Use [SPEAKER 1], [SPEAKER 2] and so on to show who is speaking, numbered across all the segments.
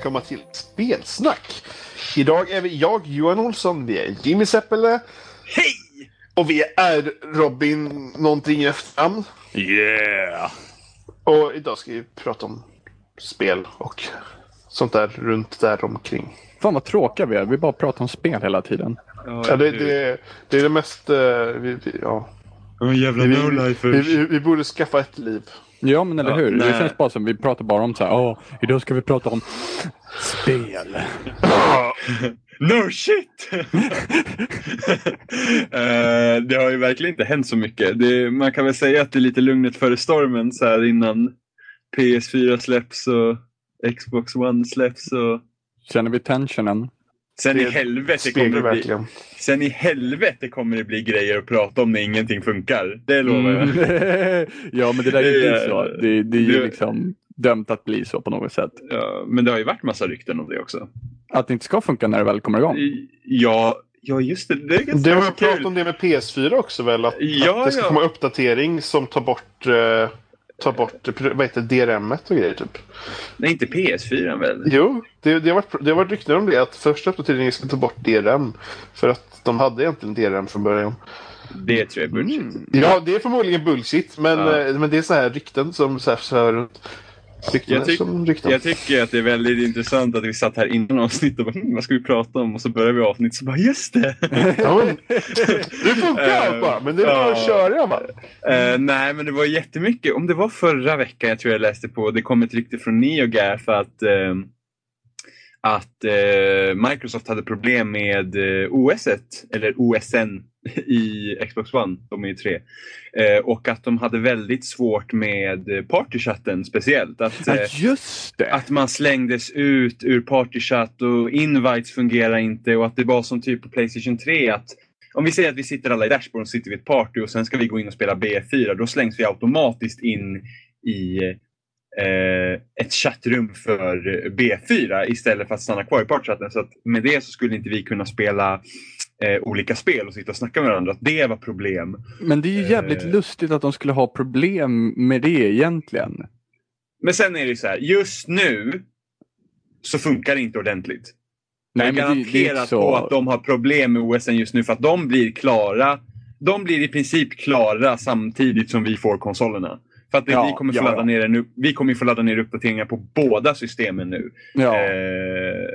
[SPEAKER 1] Välkomna till Spelsnack! Idag är vi jag, Johan Olsson, vi är Jimmy Seppele
[SPEAKER 2] Hej!
[SPEAKER 1] och vi är Robin någonting i efternamn.
[SPEAKER 2] Yeah!
[SPEAKER 1] Och idag ska vi prata om spel och sånt där runt där omkring.
[SPEAKER 3] Fan vad tråkiga vi är. Vi bara pratar om spel hela tiden.
[SPEAKER 1] Ja, det, det, det är det mest... eh, vi, vi, ja.
[SPEAKER 2] Jävla
[SPEAKER 1] vi, vi, vi, vi borde skaffa ett liv.
[SPEAKER 3] Ja men eller
[SPEAKER 2] Ja,
[SPEAKER 3] hur?
[SPEAKER 2] nej.
[SPEAKER 3] Det känns bara som vi pratar bara om så här. Åh, idag ska vi prata om spel.
[SPEAKER 2] No shit! Eh, det har ju verkligen inte hänt så mycket. Det, man kan väl säga att det är lite lugnet före stormen så här innan PS4 släpps och Xbox One släpps. Och...
[SPEAKER 3] Känner vi tensionen?
[SPEAKER 2] Sen i helvete kommer det bli, sen i helvete kommer det bli grejer att prata om när ingenting funkar. Det lovar jag.
[SPEAKER 3] Mm. ja men det där är ju
[SPEAKER 2] Det-
[SPEAKER 3] så. Det, det är ju liksom dömt att bli så på något sätt.
[SPEAKER 2] Ja, men det har ju varit massa rykten om det också.
[SPEAKER 3] Att det inte ska funka när det väl kommer igång.
[SPEAKER 2] Ja, ja just det. Det är ganska
[SPEAKER 1] Det var pratat om det med PS4 också väl? Att,
[SPEAKER 2] Ja,
[SPEAKER 1] att det ska
[SPEAKER 2] ja.
[SPEAKER 1] komma uppdatering som tar bort, eh, tar bort vad heter DRM och grejer typ.
[SPEAKER 2] Nej, inte PS4 väl?
[SPEAKER 1] Jo, det, det, har varit, det har varit rykten om det. Att första uppdateringen ska ta bort DRM. För att de hade egentligen DRM från början.
[SPEAKER 2] Det tror jag är bullshit.
[SPEAKER 3] Mm.
[SPEAKER 1] Ja, det är förmodligen bullshit. Men,
[SPEAKER 2] Ja.
[SPEAKER 1] eh, men det är så här rykten som så här, så här Rykten
[SPEAKER 2] Jag, tyck, jag tycker att det är väldigt intressant att vi satt här innan avsnittet och bara, hm, vad ska vi prata om? Och så börjar vi avsnitt så bara, just det!
[SPEAKER 1] Ja, men, det funkar allt bara. Men det är bara att
[SPEAKER 2] ja.
[SPEAKER 1] köra va?
[SPEAKER 2] Eh, nej, men det var jättemycket. Om det var förra veckan, jag tror jag läste på, det kom ett rykte från NeoGaf att, eh, att Microsoft hade problem med OS, eller OSN i Xbox One, de är ju tre. Eh, och att de hade väldigt svårt med partychatten speciellt. Att,
[SPEAKER 3] Ja,
[SPEAKER 2] eh,
[SPEAKER 3] just det.
[SPEAKER 2] att man slängdes ut ur partychatt och invites fungerar inte och att det var som typ på Playstation 3 att om vi säger att vi sitter alla i dashboard och sitter vid ett party och sen ska vi gå in och spela B4 då slängs vi automatiskt in i eh, ett chattrum för B4 istället för att stanna kvar i partychatten. Så att med det så skulle inte vi kunna spela eh, olika spel och sitta och snacka med varandra. Att det var problem.
[SPEAKER 3] Men det är ju jävligt
[SPEAKER 2] Eh.
[SPEAKER 3] lustigt att de skulle ha problem med det egentligen.
[SPEAKER 2] Men sen är det ju så här, just nu så funkar det inte ordentligt.
[SPEAKER 3] Nej,
[SPEAKER 2] jag
[SPEAKER 3] är så-
[SPEAKER 2] på att de har problem med OSN just nu för att de blir klara. De blir i princip klara samtidigt som vi får konsolerna. För att
[SPEAKER 3] Ja,
[SPEAKER 2] vi, kommer få
[SPEAKER 3] ja,
[SPEAKER 2] ladda
[SPEAKER 3] ja.
[SPEAKER 2] ner nu, vi kommer få ladda ner uppdateringar på båda systemen nu.
[SPEAKER 3] Ja.
[SPEAKER 2] Eh,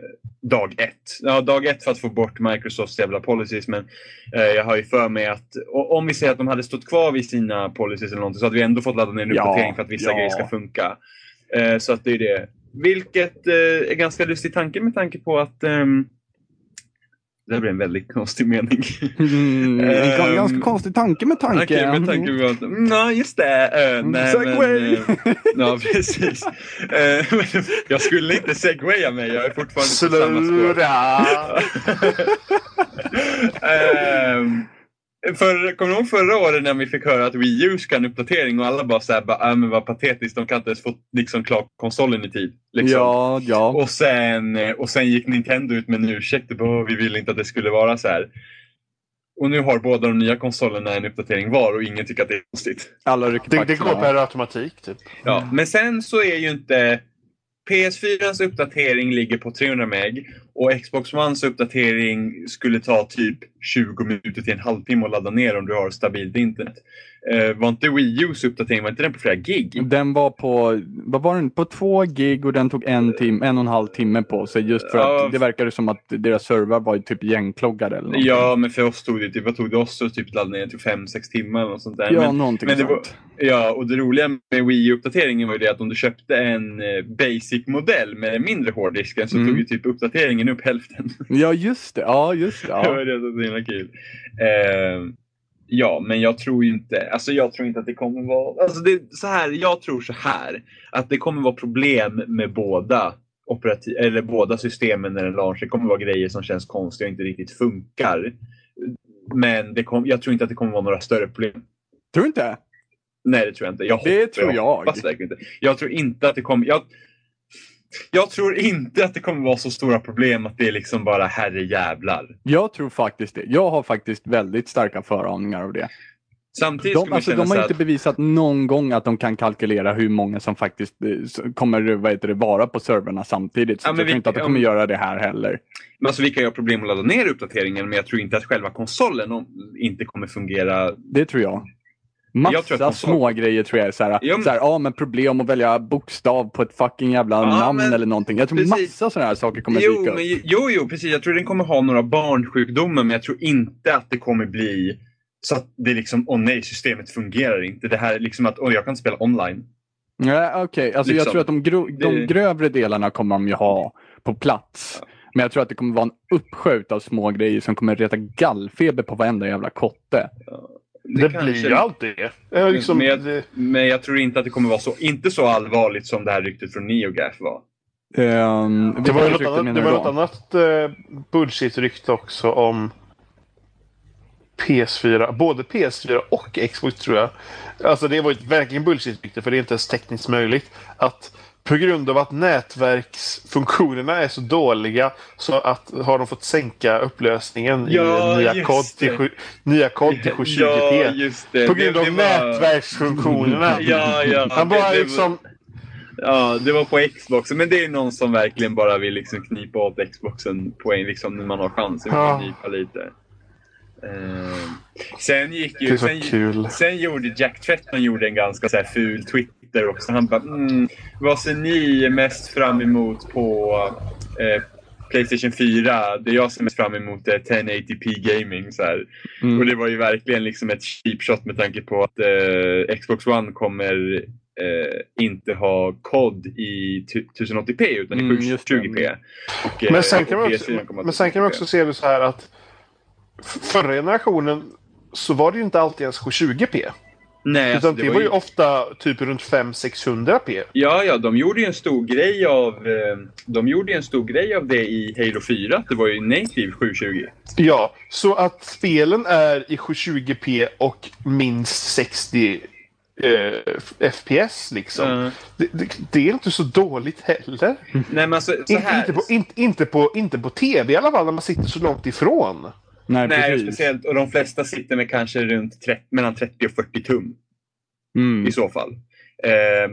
[SPEAKER 2] dag ett. Ja, dag ett för att få bort Microsofts jävla policies. Men eh, jag har ju för mig att om vi säger att de hade stått kvar vid sina policies eller någonting så hade vi ändå fått ladda ner en
[SPEAKER 3] Ja,
[SPEAKER 2] uppdatering för att vissa
[SPEAKER 3] ja.
[SPEAKER 2] grejer ska funka. Eh, så att det är det. Vilket eh, är ganska lustig tanke med tanke på att ehm, det här blir en väldigt konstig mening.
[SPEAKER 3] Mm, en
[SPEAKER 2] Ehm,
[SPEAKER 3] ga- ganska konstig tanke med tanke.
[SPEAKER 2] Okej, med tanke på att, mm, ja just det. Uh, nej,
[SPEAKER 3] Segway.
[SPEAKER 2] Men, eh, ja, precis. Men jag skulle inte segwaya mig, jag är fortfarande på samma spår.
[SPEAKER 1] Slura!
[SPEAKER 2] För, kommer du ihåg förra året när vi fick höra att Wii U ska ha en uppdatering och alla bara såhär, bara, äh, men vad patetiskt, de kan inte ens få liksom, klart konsolen i tid. Liksom.
[SPEAKER 3] Ja, ja.
[SPEAKER 2] Och, sen, eh, och sen gick Nintendo ut med en ursäkt vi ville inte att det skulle vara så här. Och nu har båda de nya konsolerna en uppdatering var och ingen tycker att det är konstigt.
[SPEAKER 3] Alla
[SPEAKER 1] Det, det går per automatik typ.
[SPEAKER 2] Ja, men sen så är ju inte PS4s uppdatering ligger på 300 meg och Xbox Ones uppdatering skulle ta typ 20 minuter till en halvtimme att ladda ner om du har stabilt internet. Eh, var inte Wii Us uppdatering, var inte den på flera gig?
[SPEAKER 3] Den var på, vad var den, på två gig och den tog en, tim, en och en halv timme på sig just för
[SPEAKER 2] Ja.
[SPEAKER 3] att det verkade som att deras servrar var typ igenkloggade eller någonting.
[SPEAKER 2] Ja, men för oss tog det typ, vad tog det oss att typ ladda ner till 5-6 timmar eller sånt där.
[SPEAKER 3] ja
[SPEAKER 2] men,
[SPEAKER 3] någonting
[SPEAKER 2] men det var,
[SPEAKER 3] sånt.
[SPEAKER 2] ja, och det roliga med Wii U-uppdateringen var ju det att om du köpte en eh, basic-modell med mindre hårddisken så
[SPEAKER 3] Mm.
[SPEAKER 2] tog ju typ uppdateringen upp hälften.
[SPEAKER 3] Ja just det, ja just det.
[SPEAKER 2] Det
[SPEAKER 3] Ja.
[SPEAKER 2] var det som var så himla kul. Eh, ja, men jag tror inte, alltså jag tror inte att det kommer vara, alltså det, så här, jag tror så här, att det kommer vara problem med båda operativ, eller båda systemen när den launchar. Det kommer vara grejer som känns konstiga och inte riktigt funkar. Men det kom, jag tror inte att det kommer vara några större problem.
[SPEAKER 3] Tror du inte?
[SPEAKER 2] Nej, det tror jag inte. Jag
[SPEAKER 3] Det tror jag.
[SPEAKER 2] hoppas verkligen inte. Jag tror inte att det kommer... Jag, jag tror inte att det kommer vara så stora problem att det är liksom bara herre jävlar.
[SPEAKER 3] Jag tror faktiskt det. Jag har faktiskt väldigt starka föraningar av det.
[SPEAKER 2] Samtidigt
[SPEAKER 3] De, alltså, de har inte
[SPEAKER 2] att,
[SPEAKER 3] bevisat någon gång att de kan kalkylera hur många som faktiskt eh, kommer vad heter det, vara på servrarna samtidigt. Så
[SPEAKER 2] Ja,
[SPEAKER 3] jag tror
[SPEAKER 2] vi-
[SPEAKER 3] inte att de
[SPEAKER 2] om-
[SPEAKER 3] kommer göra det här heller.
[SPEAKER 2] men alltså, vi kan ju ha problem att ladda ner uppdateringen men jag tror inte att själva konsolen om, inte kommer fungera.
[SPEAKER 3] Det tror jag.
[SPEAKER 2] Jag
[SPEAKER 3] Massa
[SPEAKER 2] konsol-
[SPEAKER 3] små grejer tror jag är såhär,
[SPEAKER 2] Jo, men-
[SPEAKER 3] såhär, ja men problem att välja bokstav på ett fucking jävla
[SPEAKER 2] Ja,
[SPEAKER 3] namn
[SPEAKER 2] men
[SPEAKER 3] eller någonting. Jag tror
[SPEAKER 2] precis.
[SPEAKER 3] massa sådana här saker kommer
[SPEAKER 2] Jo,
[SPEAKER 3] dyka upp.
[SPEAKER 2] men, jo, jo, precis. Jag tror den kommer ha några barnsjukdomar men jag tror inte att det kommer bli så att det liksom, åh nej, systemet fungerar inte. Det här är liksom att, åh jag kan inte spela online.
[SPEAKER 3] Nej, okej. Alltså, Jag
[SPEAKER 2] Liksom.
[SPEAKER 3] tror att de, gro- de grövre delarna kommer de ju ha på plats. Men jag tror att det kommer vara en uppsjö av små grejer som kommer reta gallfeber på varenda jävla kotte.
[SPEAKER 1] Det,
[SPEAKER 2] kanske-
[SPEAKER 1] blir ju alltid det. Eh, Liksom,
[SPEAKER 2] Men jag-
[SPEAKER 1] det.
[SPEAKER 2] Men jag tror inte att det kommer vara så, inte så allvarligt som det här ryktet från NeoGaf var.
[SPEAKER 3] Um,
[SPEAKER 1] Det var ju något annat, det var något annat eh, bullshit-rykte också om PS4. Både PS4 och Xbox tror jag. Alltså det var ju verkligen bullshit-rykte för det är inte ens tekniskt möjligt. Att på grund av att nätverksfunktionerna är så dåliga så att har de fått sänka upplösningen
[SPEAKER 2] Ja,
[SPEAKER 1] i nya kod till,
[SPEAKER 2] det.
[SPEAKER 1] sju- nya kod till 720p.
[SPEAKER 2] Ja, just det.
[SPEAKER 1] På
[SPEAKER 2] Det-
[SPEAKER 1] grund av
[SPEAKER 2] det var-
[SPEAKER 1] nätverksfunktionerna.
[SPEAKER 2] Ja, ja.
[SPEAKER 1] Han bara
[SPEAKER 2] det, det
[SPEAKER 1] liksom...
[SPEAKER 2] Var, ja, det var på Xbox. Men det är någon som verkligen bara vill liksom knipa åt Xboxen poäng liksom, när man har chansen.
[SPEAKER 1] Ja.
[SPEAKER 2] Knipa lite. Eh, sen gick
[SPEAKER 1] Det
[SPEAKER 2] ju... Sen, sen gjorde Jack Tretton gjorde en ganska så här ful Twitter också. Han bara mm, Vad ser ni mest fram emot på eh, Playstation 4? Det jag ser mest fram emot är 1080p gaming. Så här.
[SPEAKER 3] Mm.
[SPEAKER 2] Och det var ju verkligen liksom ett cheap shot med tanke på att eh, Xbox One kommer eh, inte ha kod i tu- 1080p utan
[SPEAKER 3] Mm,
[SPEAKER 2] i
[SPEAKER 3] just det.
[SPEAKER 2] 720p. Och, eh,
[SPEAKER 1] Men sen kan man också,
[SPEAKER 2] PS4 kommer att
[SPEAKER 1] men sen kan man också
[SPEAKER 2] 1080p.
[SPEAKER 1] se det så här att förra generationen så var det ju inte alltid ens 720p.
[SPEAKER 2] Nej, alltså,
[SPEAKER 1] utan det, var ju ofta typ runt 500-600p.
[SPEAKER 2] Ja, ja, de gjorde ju en stor grej av eh, De gjorde en stor grej av det i Halo 4. att Det var ju native 720.
[SPEAKER 1] Ja, så att spelen är i 720p och minst 60 eh, FPS liksom.
[SPEAKER 2] Ja.
[SPEAKER 1] Det, det, det är inte så dåligt heller.
[SPEAKER 2] Nej, men alltså, så
[SPEAKER 1] In,
[SPEAKER 2] här.
[SPEAKER 1] inte, på, inte, inte, på, inte på tv i alla fall när man sitter så långt ifrån.
[SPEAKER 3] Nej,
[SPEAKER 2] Nej, speciellt. Och de flesta sitter med kanske runt 30, mellan 30 och 40 tum.
[SPEAKER 3] Mm.
[SPEAKER 2] i så fall. Eh,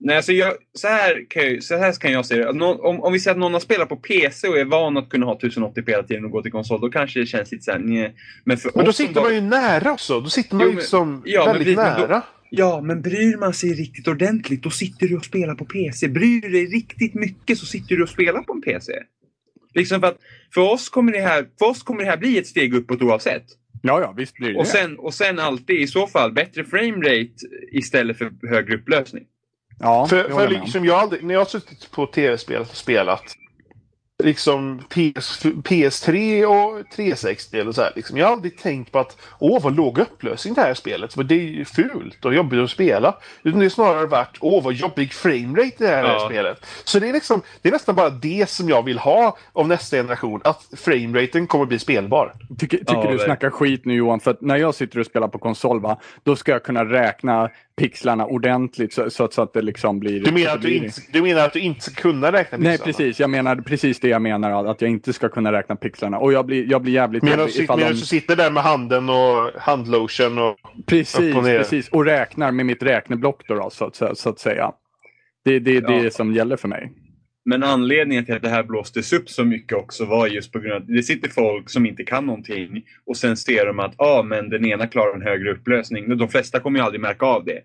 [SPEAKER 2] nej, alltså jag, så, här kan jag, så här kan jag se det. Nå- Om, om vi säger att någon har spelat på PC och är van att kunna ha 1080p hela tiden och gå till konsol, då kanske det känns lite såhär, nej. Men för
[SPEAKER 1] Men då sitter man ju nära också. Då sitter man
[SPEAKER 2] Jo,
[SPEAKER 1] ju liksom
[SPEAKER 2] ja, men
[SPEAKER 1] väldigt
[SPEAKER 2] precis, men då-
[SPEAKER 1] nära.
[SPEAKER 2] Ja, men bryr man sig riktigt ordentligt, då sitter du och spelar på PC. Bryr du dig riktigt mycket så sitter du och spelar på en PC. Liksom för att för oss kommer det här, för oss kommer det här bli ett steg uppåt oavsett.
[SPEAKER 3] Ja, ja, visst blir det
[SPEAKER 2] Och sen, och sen alltid i så fall bättre framerate istället för högre upplösning.
[SPEAKER 3] Ja,
[SPEAKER 1] För, för liksom jag aldrig, när jag har suttit på tv-spel och spelat liksom PS, PS3 och 360 eller så här, liksom. Jag har aldrig tänkt på att åh vad låg upplösning det här spelet. För det är ju fult och jobbigt att spela. Utan det är snarare värt åh vad jobbig framerate det här,
[SPEAKER 2] Ja.
[SPEAKER 1] spelet. Så det är liksom, det är nästan bara det som jag vill ha av nästa generation. Att frameraten kommer bli spelbar.
[SPEAKER 3] Tycker, tycker
[SPEAKER 2] Ja,
[SPEAKER 3] du snackar skit nu Johan? För att när jag sitter och spelar på konsol, va, då ska jag kunna räkna pixlarna ordentligt så, så, att- så att det liksom blir...
[SPEAKER 1] Du menar,
[SPEAKER 3] så
[SPEAKER 1] att du, inte, du menar att du inte ska kunna räkna
[SPEAKER 3] Nej,
[SPEAKER 1] pixlarna?
[SPEAKER 3] precis. Jag menar precis det jag menar, att jag inte ska kunna räkna pixlarna. Och jag blir, jag blir jävligt
[SPEAKER 1] Menar
[SPEAKER 3] jobbig
[SPEAKER 1] du menar
[SPEAKER 3] de...
[SPEAKER 1] sitter där med handen och handlotion och...
[SPEAKER 3] Precis,
[SPEAKER 1] och
[SPEAKER 3] precis. Och räknar med mitt räkneblock då, då så, att, så att säga. Det, det är
[SPEAKER 2] Ja.
[SPEAKER 3] det som gäller för mig.
[SPEAKER 2] Men anledningen till att det här blåstes upp så mycket också var just på grund av att det sitter folk som inte kan någonting och sen ser de att ah, men den ena klarar en högre upplösning. De flesta kommer ju aldrig märka av det.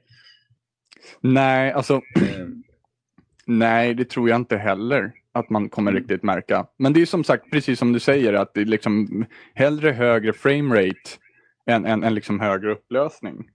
[SPEAKER 3] Nej, alltså
[SPEAKER 2] Eh,
[SPEAKER 3] nej, det tror jag inte heller att man kommer riktigt märka. Men det är som sagt precis som du säger att det är liksom hellre högre framerate än, än, än liksom högre upplösning.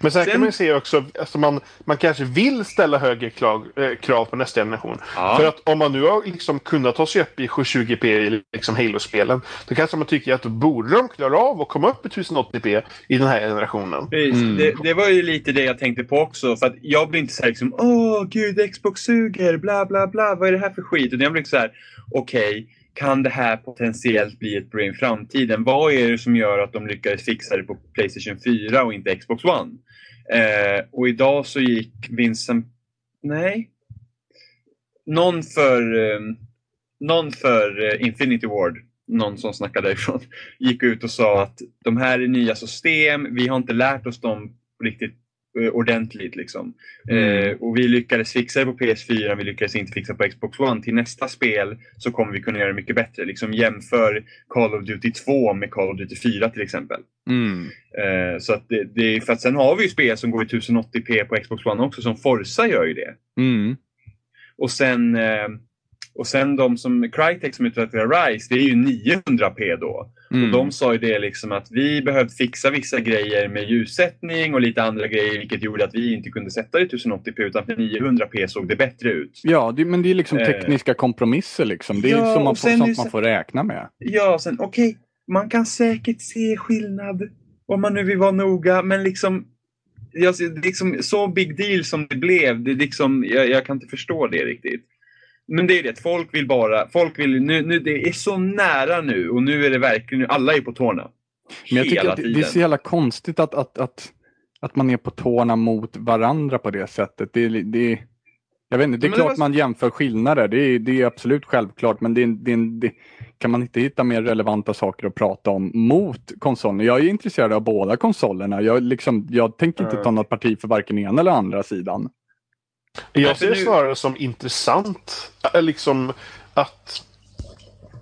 [SPEAKER 1] Men sen,
[SPEAKER 2] Sen-
[SPEAKER 1] kan man ju se också, alltså man, man kanske vill ställa högre krav, eh, krav på nästa generation.
[SPEAKER 2] Ja.
[SPEAKER 1] För att om man nu har liksom kunnat ta sig upp i 720p i liksom Halo-spelen, då kanske man tycker att då borde de klara av att komma upp i 1080p i den här generationen.
[SPEAKER 2] Precis.
[SPEAKER 3] Mm.
[SPEAKER 2] Det, det var ju lite det jag tänkte på också. För att jag blir inte så här liksom, åh gud, Xbox suger, bla bla bla, vad är det här för skit? Utan jag blir så här, okej, kan det här potentiellt bli ett problem i framtiden? Vad är det som gör att de lyckades fixa det på Playstation 4 och inte Xbox One? Eh, och idag så gick Vincent, nej, någon för, eh, någon för eh, Infinity Ward någon som snackade därifrån, gick ut och sa att de här är nya system, vi har inte lärt oss dem riktigt ordentligt. Liksom.
[SPEAKER 3] Mm.
[SPEAKER 2] Eh, och vi lyckades fixa det på PS4, vi lyckades inte fixa på Xbox One. Till nästa spel så kommer vi kunna göra det mycket bättre. Liksom jämför Call of Duty 2 med Call of Duty 4 till exempel.
[SPEAKER 3] Mm.
[SPEAKER 2] Eh, så att det, det, för att sen har vi ju spel som går i 1080p på Xbox One också, som Forza gör ju det.
[SPEAKER 3] Mm.
[SPEAKER 2] Och sen, eh, och sen de som Crytek som utvecklar Rise, det är ju 900p då.
[SPEAKER 3] Mm.
[SPEAKER 2] Och de sa ju det liksom att vi behövde fixa vissa grejer med ljussättning och lite andra grejer vilket gjorde att vi inte kunde sätta det i 1080p utan för 900p såg det bättre ut.
[SPEAKER 3] Ja, det, men det är liksom
[SPEAKER 2] Eh.
[SPEAKER 3] tekniska kompromisser. Liksom. Det är
[SPEAKER 2] Ja,
[SPEAKER 3] som man får, sånt man får räkna med.
[SPEAKER 2] Ja, sen okej, man kan säkert se skillnad om man nu vill vara noga men liksom jag, liksom, så big deal som det blev, det liksom, jag, jag kan inte förstå det riktigt. Men det är det, folk vill bara, folk vill, nu, nu, det är så nära nu och nu är det verkligen, alla är på tårna.
[SPEAKER 3] Men jag tycker att det, det är så jävla konstigt att, att, att, att man är på tårna mot varandra på det sättet. Det, är- det, jag vet inte, det är
[SPEAKER 2] Men det
[SPEAKER 3] klart
[SPEAKER 2] var-
[SPEAKER 3] man jämför skillnader. Det är, det är absolut självklart. Men det, är- det, det, kan man inte hitta mer relevanta saker att prata om mot konsolen? Jag är intresserad av båda konsolerna. Jag, liksom, jag tänker inte ta något parti för varken ena eller andra sidan.
[SPEAKER 1] Jag
[SPEAKER 2] för
[SPEAKER 1] ser det snarare som intressant. äh, Liksom att...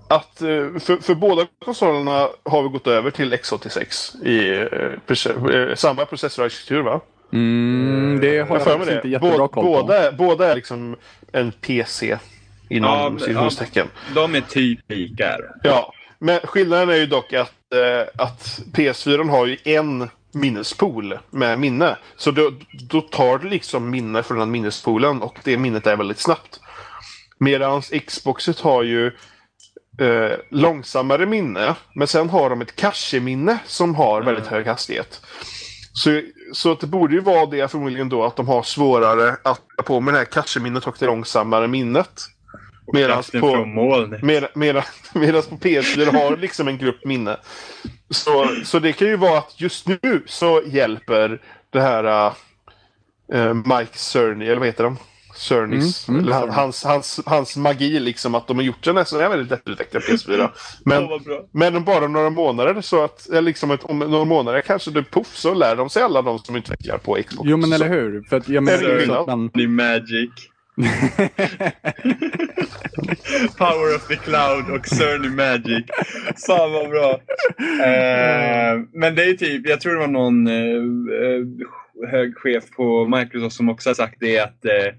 [SPEAKER 1] att eh, för, för båda konsolerna har vi gått över till X86 i eh, proce- eh, samma processorarkitektur va?
[SPEAKER 3] Mm, det har
[SPEAKER 1] Jag
[SPEAKER 3] jag
[SPEAKER 1] för mig
[SPEAKER 3] faktiskt inte
[SPEAKER 1] det.
[SPEAKER 3] jättebra
[SPEAKER 1] Bå-
[SPEAKER 3] koll på.
[SPEAKER 1] båda, båda är liksom en PC inom
[SPEAKER 2] Ja,
[SPEAKER 1] citationstecken.
[SPEAKER 2] De är typ lika. här.
[SPEAKER 1] Ja, men skillnaden är ju dock att, eh, att PS4 har ju en minnespool med minne. Så då, då tar det liksom minne från den minnespoolen och det minnet är väldigt snabbt. Medan Xboxet har ju eh, långsammare minne, men sen har de ett cache-minne som har väldigt hög hastighet. Så, så att det borde ju vara det förmodligen då att de har svårare att ta på med det här cache-minnet och det långsammare minnet. Medans på-
[SPEAKER 2] molnet.
[SPEAKER 1] Medan, på PS4 har liksom en grupp minne. Så, så det kan ju vara att just nu så hjälper det här uh, Mike Cerny, eller vad heter de? Cernys.
[SPEAKER 3] Mm, mm,
[SPEAKER 1] han, hans, hans, hans magi liksom att de har gjort den här så är väldigt lättutvecklad PS4. Men, men om bara några månader så att, eller liksom ett, om några månader kanske det puff så lär de sig alla de som utvecklar på Xbox.
[SPEAKER 3] Jo men eller hur. För att jag menar, så man...
[SPEAKER 2] Magic. Power of the Cloud och Cerny Magic. Fan vad bra. Eh, men det är typ, jag tror det var någon eh, eh, hög chef på Microsoft som också har sagt det att, eh,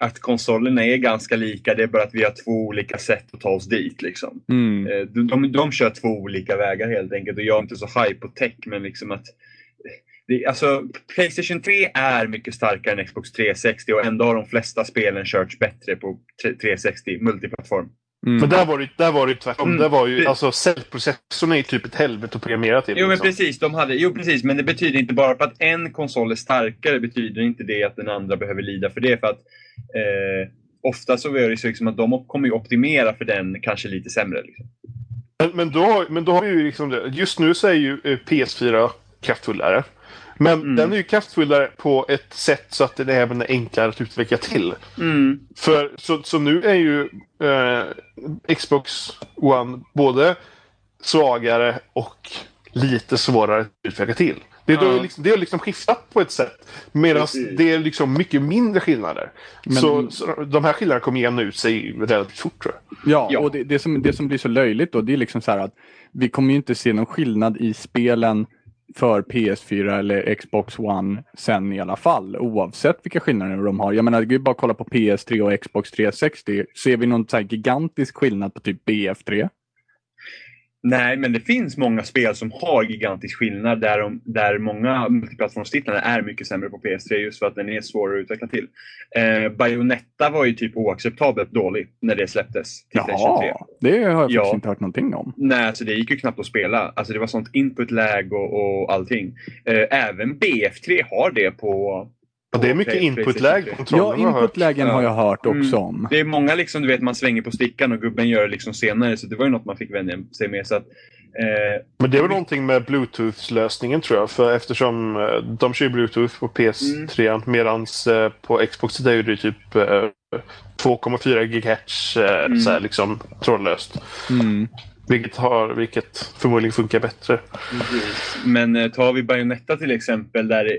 [SPEAKER 2] att konsolerna är ganska lika. Det är bara att vi har två olika sätt att ta oss dit. Liksom.
[SPEAKER 3] Mm.
[SPEAKER 2] Eh, de, de, de kör två olika vägar helt enkelt och jag är inte så high på tech men liksom att det, alltså, Playstation 3 är mycket starkare än Xbox 360 och ändå har de flesta spelen körts bättre på tre- 360 multiplattform.
[SPEAKER 3] Mm.
[SPEAKER 1] Men där var det, där var det tvärtom.
[SPEAKER 2] Mm.
[SPEAKER 1] Där var ju, alltså cellprocessorn är ju typ ett helvete att programmera till.
[SPEAKER 2] Jo men
[SPEAKER 1] liksom.
[SPEAKER 2] precis, de hade, jo precis, men det betyder inte bara för att en konsol är starkare betyder inte det att den andra behöver lida för det. För att eh, ofta så är det så liksom att de kommer ju optimera för den kanske lite sämre. Liksom.
[SPEAKER 1] Men, men, då, men då har vi ju liksom det. Just nu så är ju eh, PS4 kraftfullare. Men
[SPEAKER 2] Mm.
[SPEAKER 1] den är ju kraftfullare på ett sätt så att det även är enklare att utveckla till. För, så, så nu är ju eh, Xbox One både svagare och lite svårare att utveckla till. Det, är då
[SPEAKER 2] Ja.
[SPEAKER 1] liksom, det har liksom skiftat på ett sätt. Medan det är liksom mycket mindre skillnader.
[SPEAKER 3] Men-
[SPEAKER 1] Så, så de här skillnaderna kommer jämna ut sig relativt fort tror jag.
[SPEAKER 3] Ja,
[SPEAKER 2] Ja.
[SPEAKER 3] och det, det, som, det som blir så löjligt då, det är liksom så här att vi kommer ju inte se någon skillnad i spelen för PS4 eller Xbox One sen i alla fall, oavsett vilka skillnader de har. Jag menar, det är bara att kolla på PS3 och Xbox 360. Ser vi någon så här gigantisk skillnad på typ BF3?
[SPEAKER 2] Nej, men det finns många spel som har gigantisk skillnad där, de, där många multiplattformstitlar är mycket sämre på PS3 just för att den är svårare att utveckla till. Eh, Bayonetta var ju typ oacceptabelt dålig när det släpptes till Playstation 3.
[SPEAKER 3] Jaha, det har jag faktiskt
[SPEAKER 2] Ja.
[SPEAKER 3] inte hört någonting om.
[SPEAKER 2] Nej, alltså det gick ju knappt att spela. Alltså det var sånt input-lag och, och allting. Eh, även BF3 har det på...
[SPEAKER 1] Och det är mycket inputläge
[SPEAKER 2] PlayStation
[SPEAKER 1] på
[SPEAKER 2] 3.
[SPEAKER 3] Ja, inputlägen har jag hört också
[SPEAKER 2] Mm.
[SPEAKER 3] om.
[SPEAKER 2] Det är många liksom, du vet, man svänger på stickan och gubben gör det liksom senare. Så det var ju något man fick vänja sig med. Så att, eh,
[SPEAKER 1] Men det var någonting med Bluetooth-lösningen tror jag. För eftersom eh, de kör Bluetooth på PS3
[SPEAKER 2] Mm.
[SPEAKER 1] medans eh, på Xbox är det ju typ eh, 2,4 GHz eh,
[SPEAKER 2] Mm.
[SPEAKER 1] så här, liksom trådlöst.
[SPEAKER 3] Mm.
[SPEAKER 1] Vilket, har, vilket förmodligen funkar bättre.
[SPEAKER 2] Precis. Men eh, tar vi Bayonetta till exempel där eh,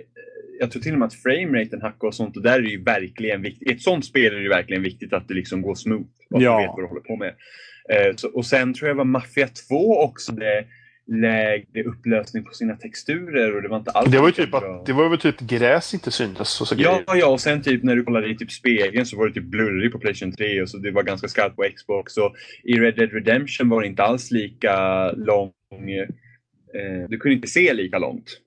[SPEAKER 2] jag tror till och med att frameraten hackar och sånt och där är det ju verkligen viktigt. I ett sånt spel är det verkligen viktigt att det liksom går smooth. Att
[SPEAKER 3] Ja.
[SPEAKER 2] du vet vad du håller på med. Eh, så, och sen tror jag var Mafia 2 också det lägre upplösning på sina texturer och det var inte alls
[SPEAKER 1] Det var ju typ att det var väl typ gräs inte syntes och så
[SPEAKER 2] Ja,
[SPEAKER 1] grejer.
[SPEAKER 2] ja, och sen typ när du kollade i typ spegeln så var det typ blurrig på Playstation 3 och så det var ganska skarpt på Xbox. Och I Red Dead Redemption var det inte alls lika lång... Eh, du kunde inte se lika långt.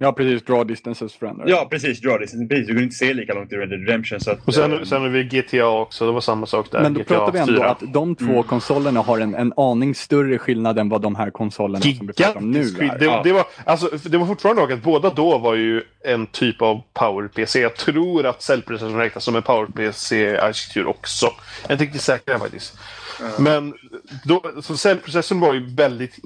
[SPEAKER 3] Ja, precis. Draw distances förändras.
[SPEAKER 2] Ja, precis. Draw distance. Precis. Du kunde inte se lika långt i Red Dead Redemption. Så att,
[SPEAKER 1] Och sen,
[SPEAKER 2] eh,
[SPEAKER 1] sen har vi GTA också, det var samma sak där.
[SPEAKER 3] Men då
[SPEAKER 1] GTA
[SPEAKER 3] pratar vi ändå
[SPEAKER 1] 4.
[SPEAKER 3] att de två
[SPEAKER 2] Mm.
[SPEAKER 3] konsolerna har en, en aning större skillnad än vad de här konsolerna som vi pratar om nu
[SPEAKER 1] Gigantisk
[SPEAKER 3] är.
[SPEAKER 1] Det,
[SPEAKER 2] Ja.
[SPEAKER 1] det, var, alltså, det var fortfarande dock att båda då var ju en typ av Power-PC. Jag tror att cellprocessorn räknas som en Power-PC-arkitektur också. Jag är inte riktigt säker faktiskt. Men då, så cellprocessorn var ju väldigt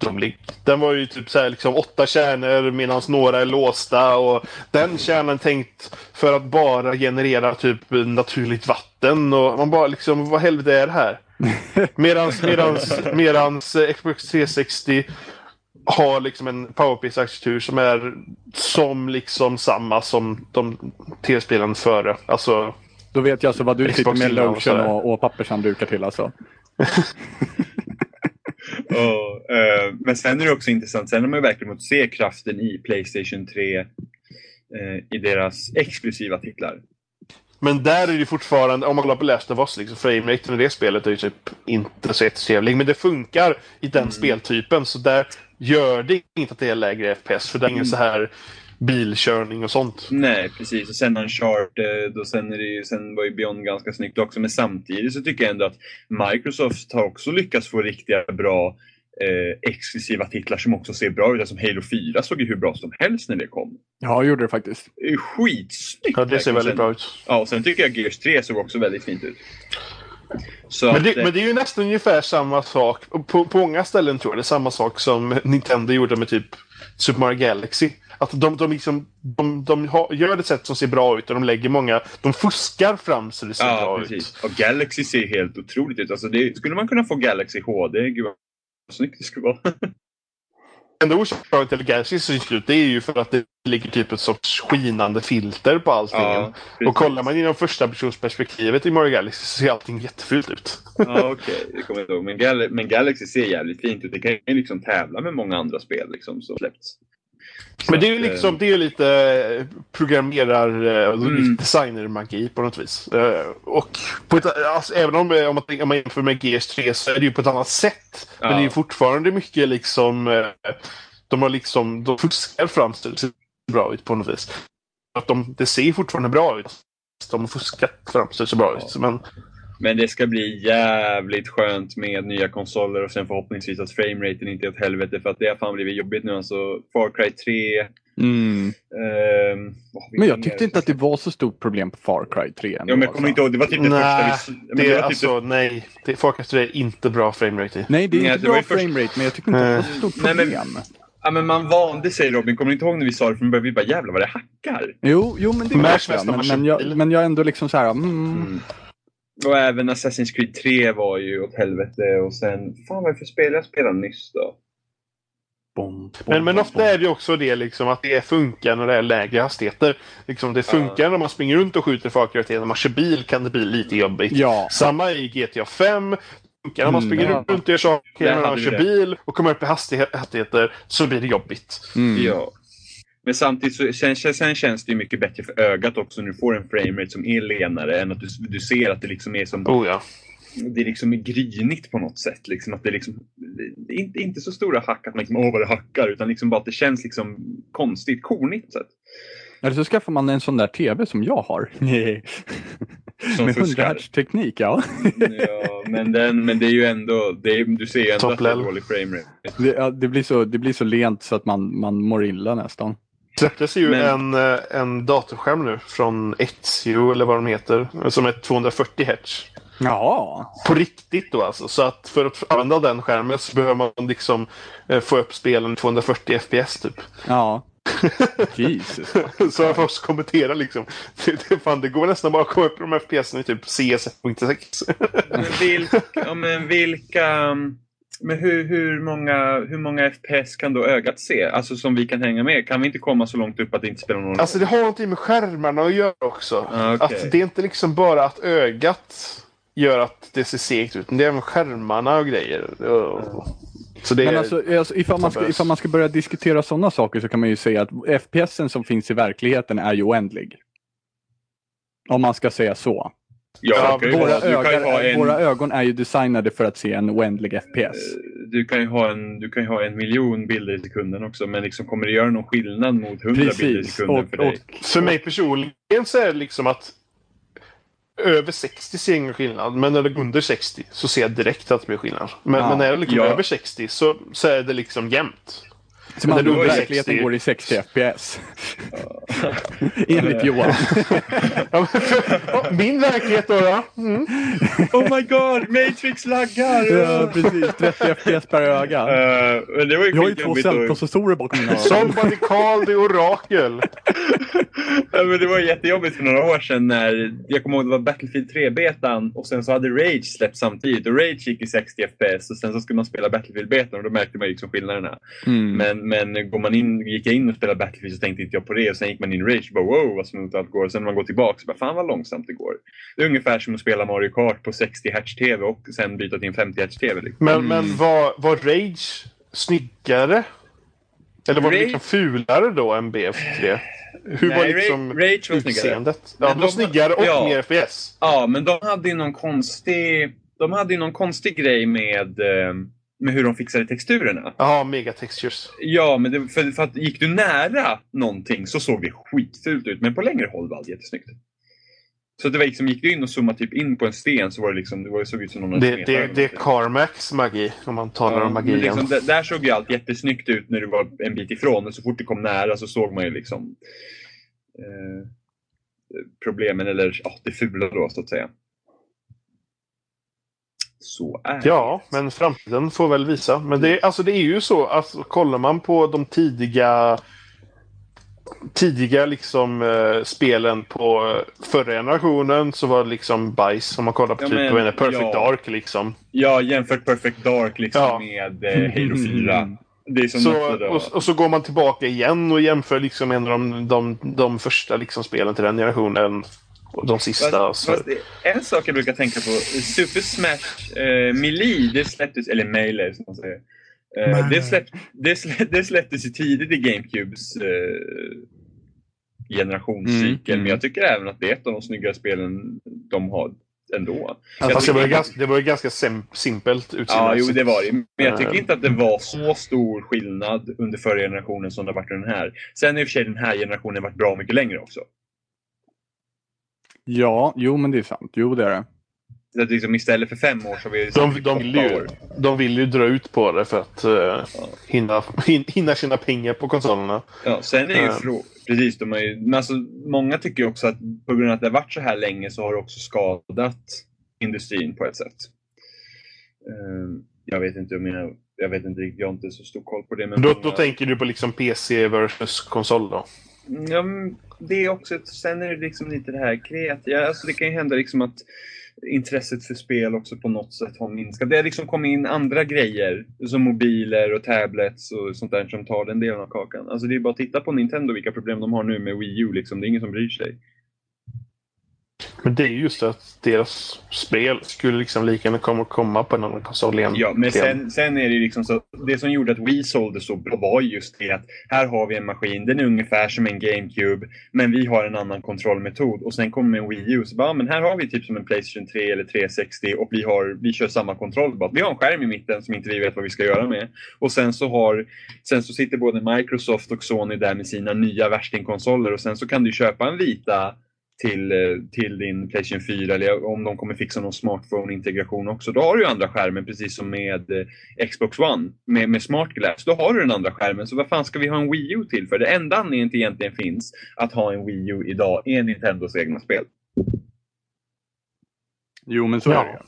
[SPEAKER 1] egendomlig. Den var ju typ så här, liksom åtta kärnor medan några är låsta och den kärnan tänkt för att bara generera typ naturligt vatten och man bara liksom vad helvete är det här? Medans, medans, medans Xbox 360 har liksom en PowerPC-arkitektur som är som liksom samma som de tv-spelen före. Alltså,
[SPEAKER 3] Då vet jag alltså vad du
[SPEAKER 1] Xbox
[SPEAKER 3] sitter med lotion och, och pappershanddukar till alltså.
[SPEAKER 2] och, eh, men sen är det också intressant. Sen har man ju verkligen fått se kraften i Playstation 3 eh, i deras exklusiva titlar.
[SPEAKER 1] men där är det fortfarande, om man kollar på Last of Us, liksom, frameraten i det spelet är ju typ inte så jättetrevlig. Men det funkar i den speltypen, så där gör det inte att det är lägre FPS. För det är ingen så här bilkörning och sånt.
[SPEAKER 2] Nej, precis. Och sen Uncharted och sen, är det ju, sen var ju Beyond ganska snyggt också. Men samtidigt så tycker jag ändå att Microsoft har också lyckats få riktiga bra eh, exklusiva titlar som också ser bra ut. Som Halo 4 såg ju hur bra som helst när det kom.
[SPEAKER 3] Ja, gjorde det faktiskt.
[SPEAKER 2] Skitsnyggt!
[SPEAKER 1] Ja, det ser väldigt
[SPEAKER 2] Sen-
[SPEAKER 1] bra ut.
[SPEAKER 2] Ja, och sen tycker jag Gears 3 såg också väldigt fint ut. Så
[SPEAKER 1] Men
[SPEAKER 2] att,
[SPEAKER 1] det,
[SPEAKER 2] eh,
[SPEAKER 1] men det är ju nästan ungefär samma sak. På, på många ställen tror jag det är samma sak som Nintendo gjorde med typ Super Mario Galaxy. Att de, de, liksom, de, de har, gör det sätt som ser bra ut och de lägger många... De fuskar fram så det ser
[SPEAKER 2] Ja,
[SPEAKER 1] bra
[SPEAKER 2] precis.
[SPEAKER 1] ut.
[SPEAKER 2] Och Galaxy ser helt otroligt ut. Alltså det, skulle man kunna få Galaxy HD, gud vad snyggt det skulle vara.
[SPEAKER 1] enda orsaken till att Galaxy ser ut det är ju för att det ligger typ ett sorts skinande filter på allting.
[SPEAKER 2] Ja,
[SPEAKER 1] och kollar man genom första personsperspektivet i Mario Galaxy så ser allting jättefult ut.
[SPEAKER 2] Ja, okej. Det kommer jag ihåg. Men, Gal men Galaxy ser jävligt fint ut. Det kan ju liksom tävla med många andra spel liksom, som släppts.
[SPEAKER 1] Men det är ju
[SPEAKER 2] att, eh,
[SPEAKER 1] liksom, det är lite eh, programmerar eh,
[SPEAKER 2] Mm.
[SPEAKER 1] designer-magi på något vis. Och ett, alltså, även om, om, man, om man jämför med GS3 så är det ju på ett annat sätt. Men
[SPEAKER 2] Ja.
[SPEAKER 1] det är ju fortfarande mycket liksom de har liksom, de fuskar fram så det ser bra ut på något vis. Att de, det ser fortfarande bra ut. De har fuskat fram så det ser bra ut. Men
[SPEAKER 2] Men det ska bli jävligt skönt med nya konsoler och sen förhoppningsvis att frameraten inte är åt helvete för att det har fan blivit jobbigt nu. Alltså Far Cry 3.
[SPEAKER 3] Mm.
[SPEAKER 2] vi
[SPEAKER 3] Men jag tyckte inte att det var så stort problem på Far Cry 3. ändå,
[SPEAKER 2] Ja, men jag kommer
[SPEAKER 3] alltså.
[SPEAKER 2] inte ihåg. Det var typ det
[SPEAKER 1] Nej,
[SPEAKER 2] första vi...
[SPEAKER 1] det,
[SPEAKER 2] det
[SPEAKER 1] är
[SPEAKER 2] typ
[SPEAKER 1] alltså, nej. Det, Far Cry 3 är inte bra framerate i.
[SPEAKER 3] Nej, det är
[SPEAKER 2] Nej,
[SPEAKER 3] inte
[SPEAKER 2] det
[SPEAKER 3] bra
[SPEAKER 2] först-
[SPEAKER 3] framerate, men jag tycker inte att det var så stort
[SPEAKER 2] Nej, men-
[SPEAKER 3] problem.
[SPEAKER 2] Ja, men man vande sig Robin. Kommer du inte ihåg när vi sa det från början? Vi bara jävlar vad det hackar.
[SPEAKER 3] Jo, jo, men det
[SPEAKER 1] jag.
[SPEAKER 3] Men, men, jag, men jag är ändå liksom så här, mm,
[SPEAKER 2] Mm. Och även Assassin's Creed 3 var ju åt helvete. Och sen, fan vad är det för spel jag spelade nyss då?
[SPEAKER 3] bom, bom,
[SPEAKER 1] Men, men
[SPEAKER 3] bom,
[SPEAKER 1] ofta är det också det liksom att det funkar när det är lägre hastigheter. Liksom det funkar när man springer runt och skjuter farkare. När man kör bil kan det bli lite jobbigt.
[SPEAKER 3] Ja.
[SPEAKER 1] Samma i GTA 5. Funkar när man
[SPEAKER 3] Mm,
[SPEAKER 1] springer
[SPEAKER 3] ja.
[SPEAKER 1] runt och gör saker. När man kör
[SPEAKER 2] det.
[SPEAKER 1] bil och kommer upp i hastighe- hastigheter så blir det jobbigt.
[SPEAKER 3] Mm.
[SPEAKER 2] Ja. Men samtidigt så sen, sen känns det ju mycket bättre för ögat också när du får en framerate som är lenare än att du, du ser att det liksom är som
[SPEAKER 1] Oh ja.
[SPEAKER 2] det liksom är grinigt på något sätt. Liksom att det, liksom, det är inte, inte så stora hack att man liksom, åh vad det hackar, utan liksom bara att det känns liksom konstigt, kornigt. sätt.
[SPEAKER 3] Eller så skaffar man en sån där TV som jag har.
[SPEAKER 2] Som
[SPEAKER 3] Med
[SPEAKER 2] fuskar.
[SPEAKER 3] 100 Hz teknik, ja.
[SPEAKER 2] Ja, men, den, men det är ju ändå, det är, du ser ju ändå
[SPEAKER 1] Top
[SPEAKER 2] att det är dålig framerate.
[SPEAKER 3] Det, ja, det, blir så, det blir så lent så att man, man mår illa nästan.
[SPEAKER 1] släpptes ju
[SPEAKER 2] Men-
[SPEAKER 1] en, eh, en datorskärm nu från Ezio eller vad de heter. Som är 240 Hz.
[SPEAKER 3] Ja.
[SPEAKER 1] På riktigt då alltså. Så att för att använda den skärmen så behöver man liksom eh, få upp spelen i 240 FPS typ.
[SPEAKER 3] Ja. Jesus.
[SPEAKER 1] Så jag får också kommentera liksom. Det, det, fan, det går nästan bara att komma upp på de FPS i typ CS 1.6.
[SPEAKER 2] Men vilka, men vilka... Men hur, hur, många, hur många FPS kan då ögat se? Alltså som vi kan hänga med? Kan vi inte komma så långt upp att det inte spelar någon roll?
[SPEAKER 1] Alltså det har någonting med skärmarna att göra också.
[SPEAKER 2] Ah, okej.
[SPEAKER 1] Att det är inte liksom bara att ögat gör att det ser segt ut. Det är även skärmarna och grejer. Så det är...
[SPEAKER 3] Men alltså, alltså ifall, man ska, ifall man ska börja diskutera sådana saker så kan man ju säga att FPSen som finns i verkligheten är ju oändlig. Om man ska säga så.
[SPEAKER 2] Ja, ju
[SPEAKER 3] Våra,
[SPEAKER 2] ha-
[SPEAKER 3] ögon,
[SPEAKER 2] en-
[SPEAKER 3] våra ögon är ju designade för att se en oändlig FPS.
[SPEAKER 2] Du kan, ju ha en, du kan ju ha en miljon bilder i sekunden också, men liksom kommer det göra någon skillnad mot 100 bilder i sekunden
[SPEAKER 3] Och,
[SPEAKER 2] för dig?
[SPEAKER 3] och,
[SPEAKER 1] För mig personligen så är det liksom att över 60 ser jag ingen skillnad. Men när det går under 60 så ser jag direkt att det blir skillnad. Men,
[SPEAKER 3] Ja,
[SPEAKER 1] men när det liksom
[SPEAKER 2] ja.
[SPEAKER 1] över 60 så, så är det liksom jämnt.
[SPEAKER 3] Så man,
[SPEAKER 1] det
[SPEAKER 3] i
[SPEAKER 1] går i
[SPEAKER 3] verkligheten
[SPEAKER 1] 60.
[SPEAKER 3] går i 60 FPS. Enligt Johan.
[SPEAKER 1] Min verklighet då? då? Mm.
[SPEAKER 2] Oh my god, Matrix laggar!
[SPEAKER 3] ja, precis. 30 FPS per öga.
[SPEAKER 2] Eh, men det var ju
[SPEAKER 3] Jag har ju två cellprocessorer bakom mina ögon.
[SPEAKER 1] Somebody call the orakel.
[SPEAKER 2] Ja, men det var jättejobbigt för några år sedan när jag kommer ihåg det var Battlefield 3-betan och sen så hade Rage släppt samtidigt och Rage gick i 60 FPS och sen så skulle man spela Battlefield-betan och då märkte man liksom skillnaderna.
[SPEAKER 3] Mm.
[SPEAKER 2] Men, men går man in, gick jag in och spelade Battlefield så tänkte inte jag på det och sen gick man in i Rage och bara wow vad smooth allt går och sen när man går tillbaka så bara fan vad långsamt det går. Det är ungefär som att spela Mario Kart på 60 Hz TV och sen byta till en 50 Hz TV. Liksom.
[SPEAKER 1] Men, men var, var Rage snyggare? Eller var det
[SPEAKER 2] Rage-
[SPEAKER 1] liksom fulare då än BF3? Hur var
[SPEAKER 2] Nej,
[SPEAKER 1] liksom
[SPEAKER 2] Ra- Rage var snyggare.
[SPEAKER 1] utseendet?
[SPEAKER 2] Men
[SPEAKER 1] Ja, det var
[SPEAKER 2] de-
[SPEAKER 1] snyggare och
[SPEAKER 2] ja.
[SPEAKER 1] mer FPS.
[SPEAKER 2] Ja, men de hade ju någon konstig, de hade ju någon konstig grej med, eh, med hur de fixade texturerna.
[SPEAKER 1] Jaha, megatextures.
[SPEAKER 2] Ja, men det, för, för att gick du nära någonting så såg det skitfult ut, men på längre håll var allt jättesnyggt. Så det var liksom, gick du in och zoomade typ in på en sten så var det liksom, det var, såg ut som någon
[SPEAKER 1] Det, det, det är. Carmax magi, om man talar
[SPEAKER 2] Ja,
[SPEAKER 1] om magi
[SPEAKER 2] liksom, där, där såg ju allt jättesnyggt ut när du var en bit ifrån, men så fort du kom nära så såg man ju liksom eh, problemen, eller ja, det fula då så att säga. Så är
[SPEAKER 1] Ja,
[SPEAKER 2] det.
[SPEAKER 1] men framtiden får väl visa. Men det, alltså det är ju så, alltså, kollar man på de tidiga tidiga liksom eh, spelen på eh, förra generationen så var det liksom bajs om man kollar på
[SPEAKER 2] Ja,
[SPEAKER 1] typ
[SPEAKER 2] men,
[SPEAKER 1] Perfect
[SPEAKER 2] ja.
[SPEAKER 1] Dark liksom.
[SPEAKER 2] Ja, jämfört Perfect Dark liksom
[SPEAKER 1] Ja.
[SPEAKER 2] med eh, Halo 4. Det är som
[SPEAKER 1] Så, och, och så går man tillbaka igen och jämför liksom en av de, de, de första liksom spelen till den generationen. Och de sista.
[SPEAKER 2] Fast,
[SPEAKER 1] så.
[SPEAKER 2] fast en sak jag brukar tänka på. Super Smash eh, Melee, det släpptes, eller Melee som man säger. Eh, det, släpp, det, slä, det släpptes ju tidigt i GameCubes eh, generationscykel.
[SPEAKER 3] Mm, mm.
[SPEAKER 2] Men jag tycker även att det är ett av de snyggare spelen de har ändå. Jag
[SPEAKER 1] Fast det var ganska, det var ju ganska sim, simpelt
[SPEAKER 2] Ja,
[SPEAKER 1] utseende.
[SPEAKER 2] jo det var det. Men jag tycker
[SPEAKER 1] Eh.
[SPEAKER 2] inte att det var så stor skillnad under förra generationen som det har varit under den här. Sen i och för sig den här generationen varit bra mycket längre också.
[SPEAKER 3] Ja, jo men det är sant. Jo det är det.
[SPEAKER 2] Så att liksom istället för fem år så har vi
[SPEAKER 1] De, de, vill
[SPEAKER 2] åtta
[SPEAKER 1] ju,
[SPEAKER 2] år.
[SPEAKER 1] de vill ju dra ut på det för att eh, hinna, hin, hinna tjäna pengar på konsolerna.
[SPEAKER 2] Ja, sen är ju
[SPEAKER 1] Ja.
[SPEAKER 2] frå- Precis, de har ju, men alltså, många tycker ju också att på grund av att det har varit så här länge så har det också skadat industrin på ett sätt. Ehm, jag vet inte om jag, jag vet inte riktigt, jag har inte så stor koll på det. Men
[SPEAKER 1] Då,
[SPEAKER 2] många-
[SPEAKER 1] då tänker du på liksom PC versus konsol då?
[SPEAKER 2] Ja, det är också sen är det liksom lite det här kreativa. Alltså det kan ju hända liksom att intresset för spel också på något sätt har minskat. Det har liksom kommit in andra grejer som mobiler och tablets och sånt där som tar den delen av kakan. Alltså det är bara att titta på Nintendo vilka problem de har nu med Wii U liksom. Det är ingen som bryr sig.
[SPEAKER 1] Men det är just att deras spel skulle liksom lika gärna komma, komma på en annan konsol igen.
[SPEAKER 2] Ja, men sen, sen är det ju liksom så det som gjorde att Wii sålde så bra var just det att här har vi en maskin, den är ungefär som en GameCube, men vi har en annan kontrollmetod. Och sen kommer en Wii U, så bara, ja, men här har vi typ som en Playstation 3 eller 360 och vi, har, vi kör samma kontroll. Bara, vi har en skärm i mitten som inte vi vet vad vi ska göra med. Och sen så, har, sen så sitter både Microsoft och Sony där med sina nya värstingkonsoler och sen så kan du köpa en vita till, eh, till din Playstation 4 eller om de kommer fixa någon smartphone-integration också. Då har du ju andra skärmen precis som med eh, Xbox One med, med Smart Glass. Då har du den andra skärmen. Så vad fan ska vi ha en Wii U till för? Det enda anledningen till egentligen finns att ha en Wii U idag är Nintendos egna spel.
[SPEAKER 3] Jo men så
[SPEAKER 1] Ja.
[SPEAKER 3] är det.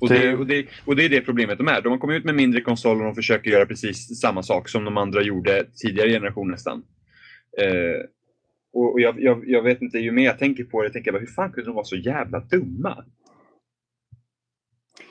[SPEAKER 2] Och
[SPEAKER 1] Det-
[SPEAKER 2] det, och, det, och det är det problemet de är. De har kommit ut med mindre konsoler och de försöker göra precis samma sak som de andra gjorde tidigare generation nästan. Eh, och och jag, jag, jag vet inte, ju mer jag tänker på det, tänker jag bara, hur fan kunde de vara så jävla dumma?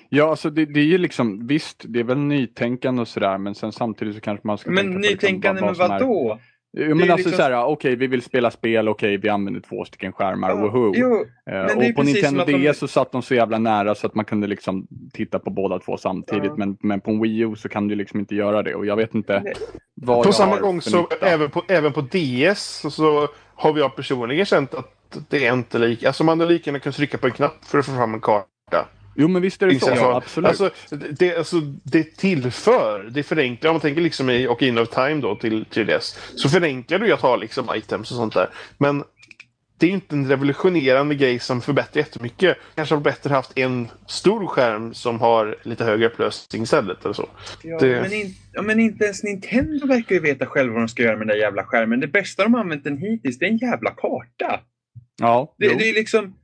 [SPEAKER 3] Ja, alltså det, det är ju liksom, visst, det är väl nytänkande och sådär, men sen samtidigt så kanske man ska
[SPEAKER 2] Men
[SPEAKER 3] tänka på liksom
[SPEAKER 2] nytänkande
[SPEAKER 3] vad-
[SPEAKER 2] med
[SPEAKER 3] vad som är-
[SPEAKER 2] vadå?
[SPEAKER 3] Jo, men alltså
[SPEAKER 2] liksom-
[SPEAKER 3] såhär, okej, vi vill spela spel, okej, vi använder två stycken skärmar, woho.
[SPEAKER 2] Jo, är
[SPEAKER 3] och på Nintendo
[SPEAKER 2] att de-
[SPEAKER 3] DS så satt de så jävla nära så att man kunde liksom titta på båda två samtidigt.
[SPEAKER 2] Ja.
[SPEAKER 3] Men, men på en Wii U så kan du liksom inte göra det. Och jag vet inte
[SPEAKER 2] Nej.
[SPEAKER 3] vad
[SPEAKER 1] På
[SPEAKER 3] jag
[SPEAKER 1] samma
[SPEAKER 3] har
[SPEAKER 1] gång så
[SPEAKER 3] nytta.
[SPEAKER 1] även på, även på DS så, så har vi jag personligen känt att det är inte lika. Alltså man hade lika gärna kunnat trycka på en knapp för att få fram en karta.
[SPEAKER 3] Jo, men visst är det så. Ja, absolut.
[SPEAKER 1] Alltså, det, alltså, det tillför, det förenklar. Om man tänker liksom i Ocarina of Time då till 3DS. Så förenklar du ju att ha liksom items och sånt där. Men det är ju inte en revolutionerande grej som förbättrar jättemycket. Kanske har bättre haft en stor skärm som har lite högre upplösning istället. Eller så.
[SPEAKER 2] Ja,
[SPEAKER 1] Det-
[SPEAKER 2] men, in, ja, men inte ens Nintendo verkar ju veta själva vad de ska göra med den där jävla skärmen. Det bästa de har använt den hittills, det är en jävla karta.
[SPEAKER 3] ja,
[SPEAKER 2] Det, det är liksom,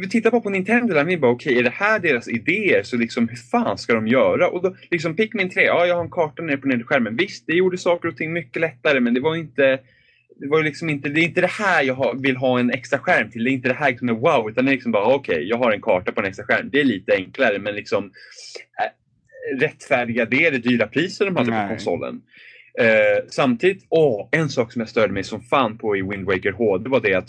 [SPEAKER 2] vi tittar bara på Nintendo där, vi bara okej, är det här deras idéer? Så liksom, hur fan ska de göra? Och då, liksom Pikmin 3, ja jag har en karta nere på nedre skärmen. Visst, det gjorde saker och ting mycket lättare, men det var inte det var liksom inte, det är inte det här jag vill ha en extra skärm till. Det är inte det här som är wow, utan det är liksom bara okej, jag har en karta på en extra skärm. Det är lite enklare, men liksom äh, rättfärdiga det, det dyra priset de hade
[SPEAKER 3] Nej.
[SPEAKER 2] på konsolen. Eh, samtidigt, åh, en sak som jag störde mig som fan på i Wind Waker HD var det att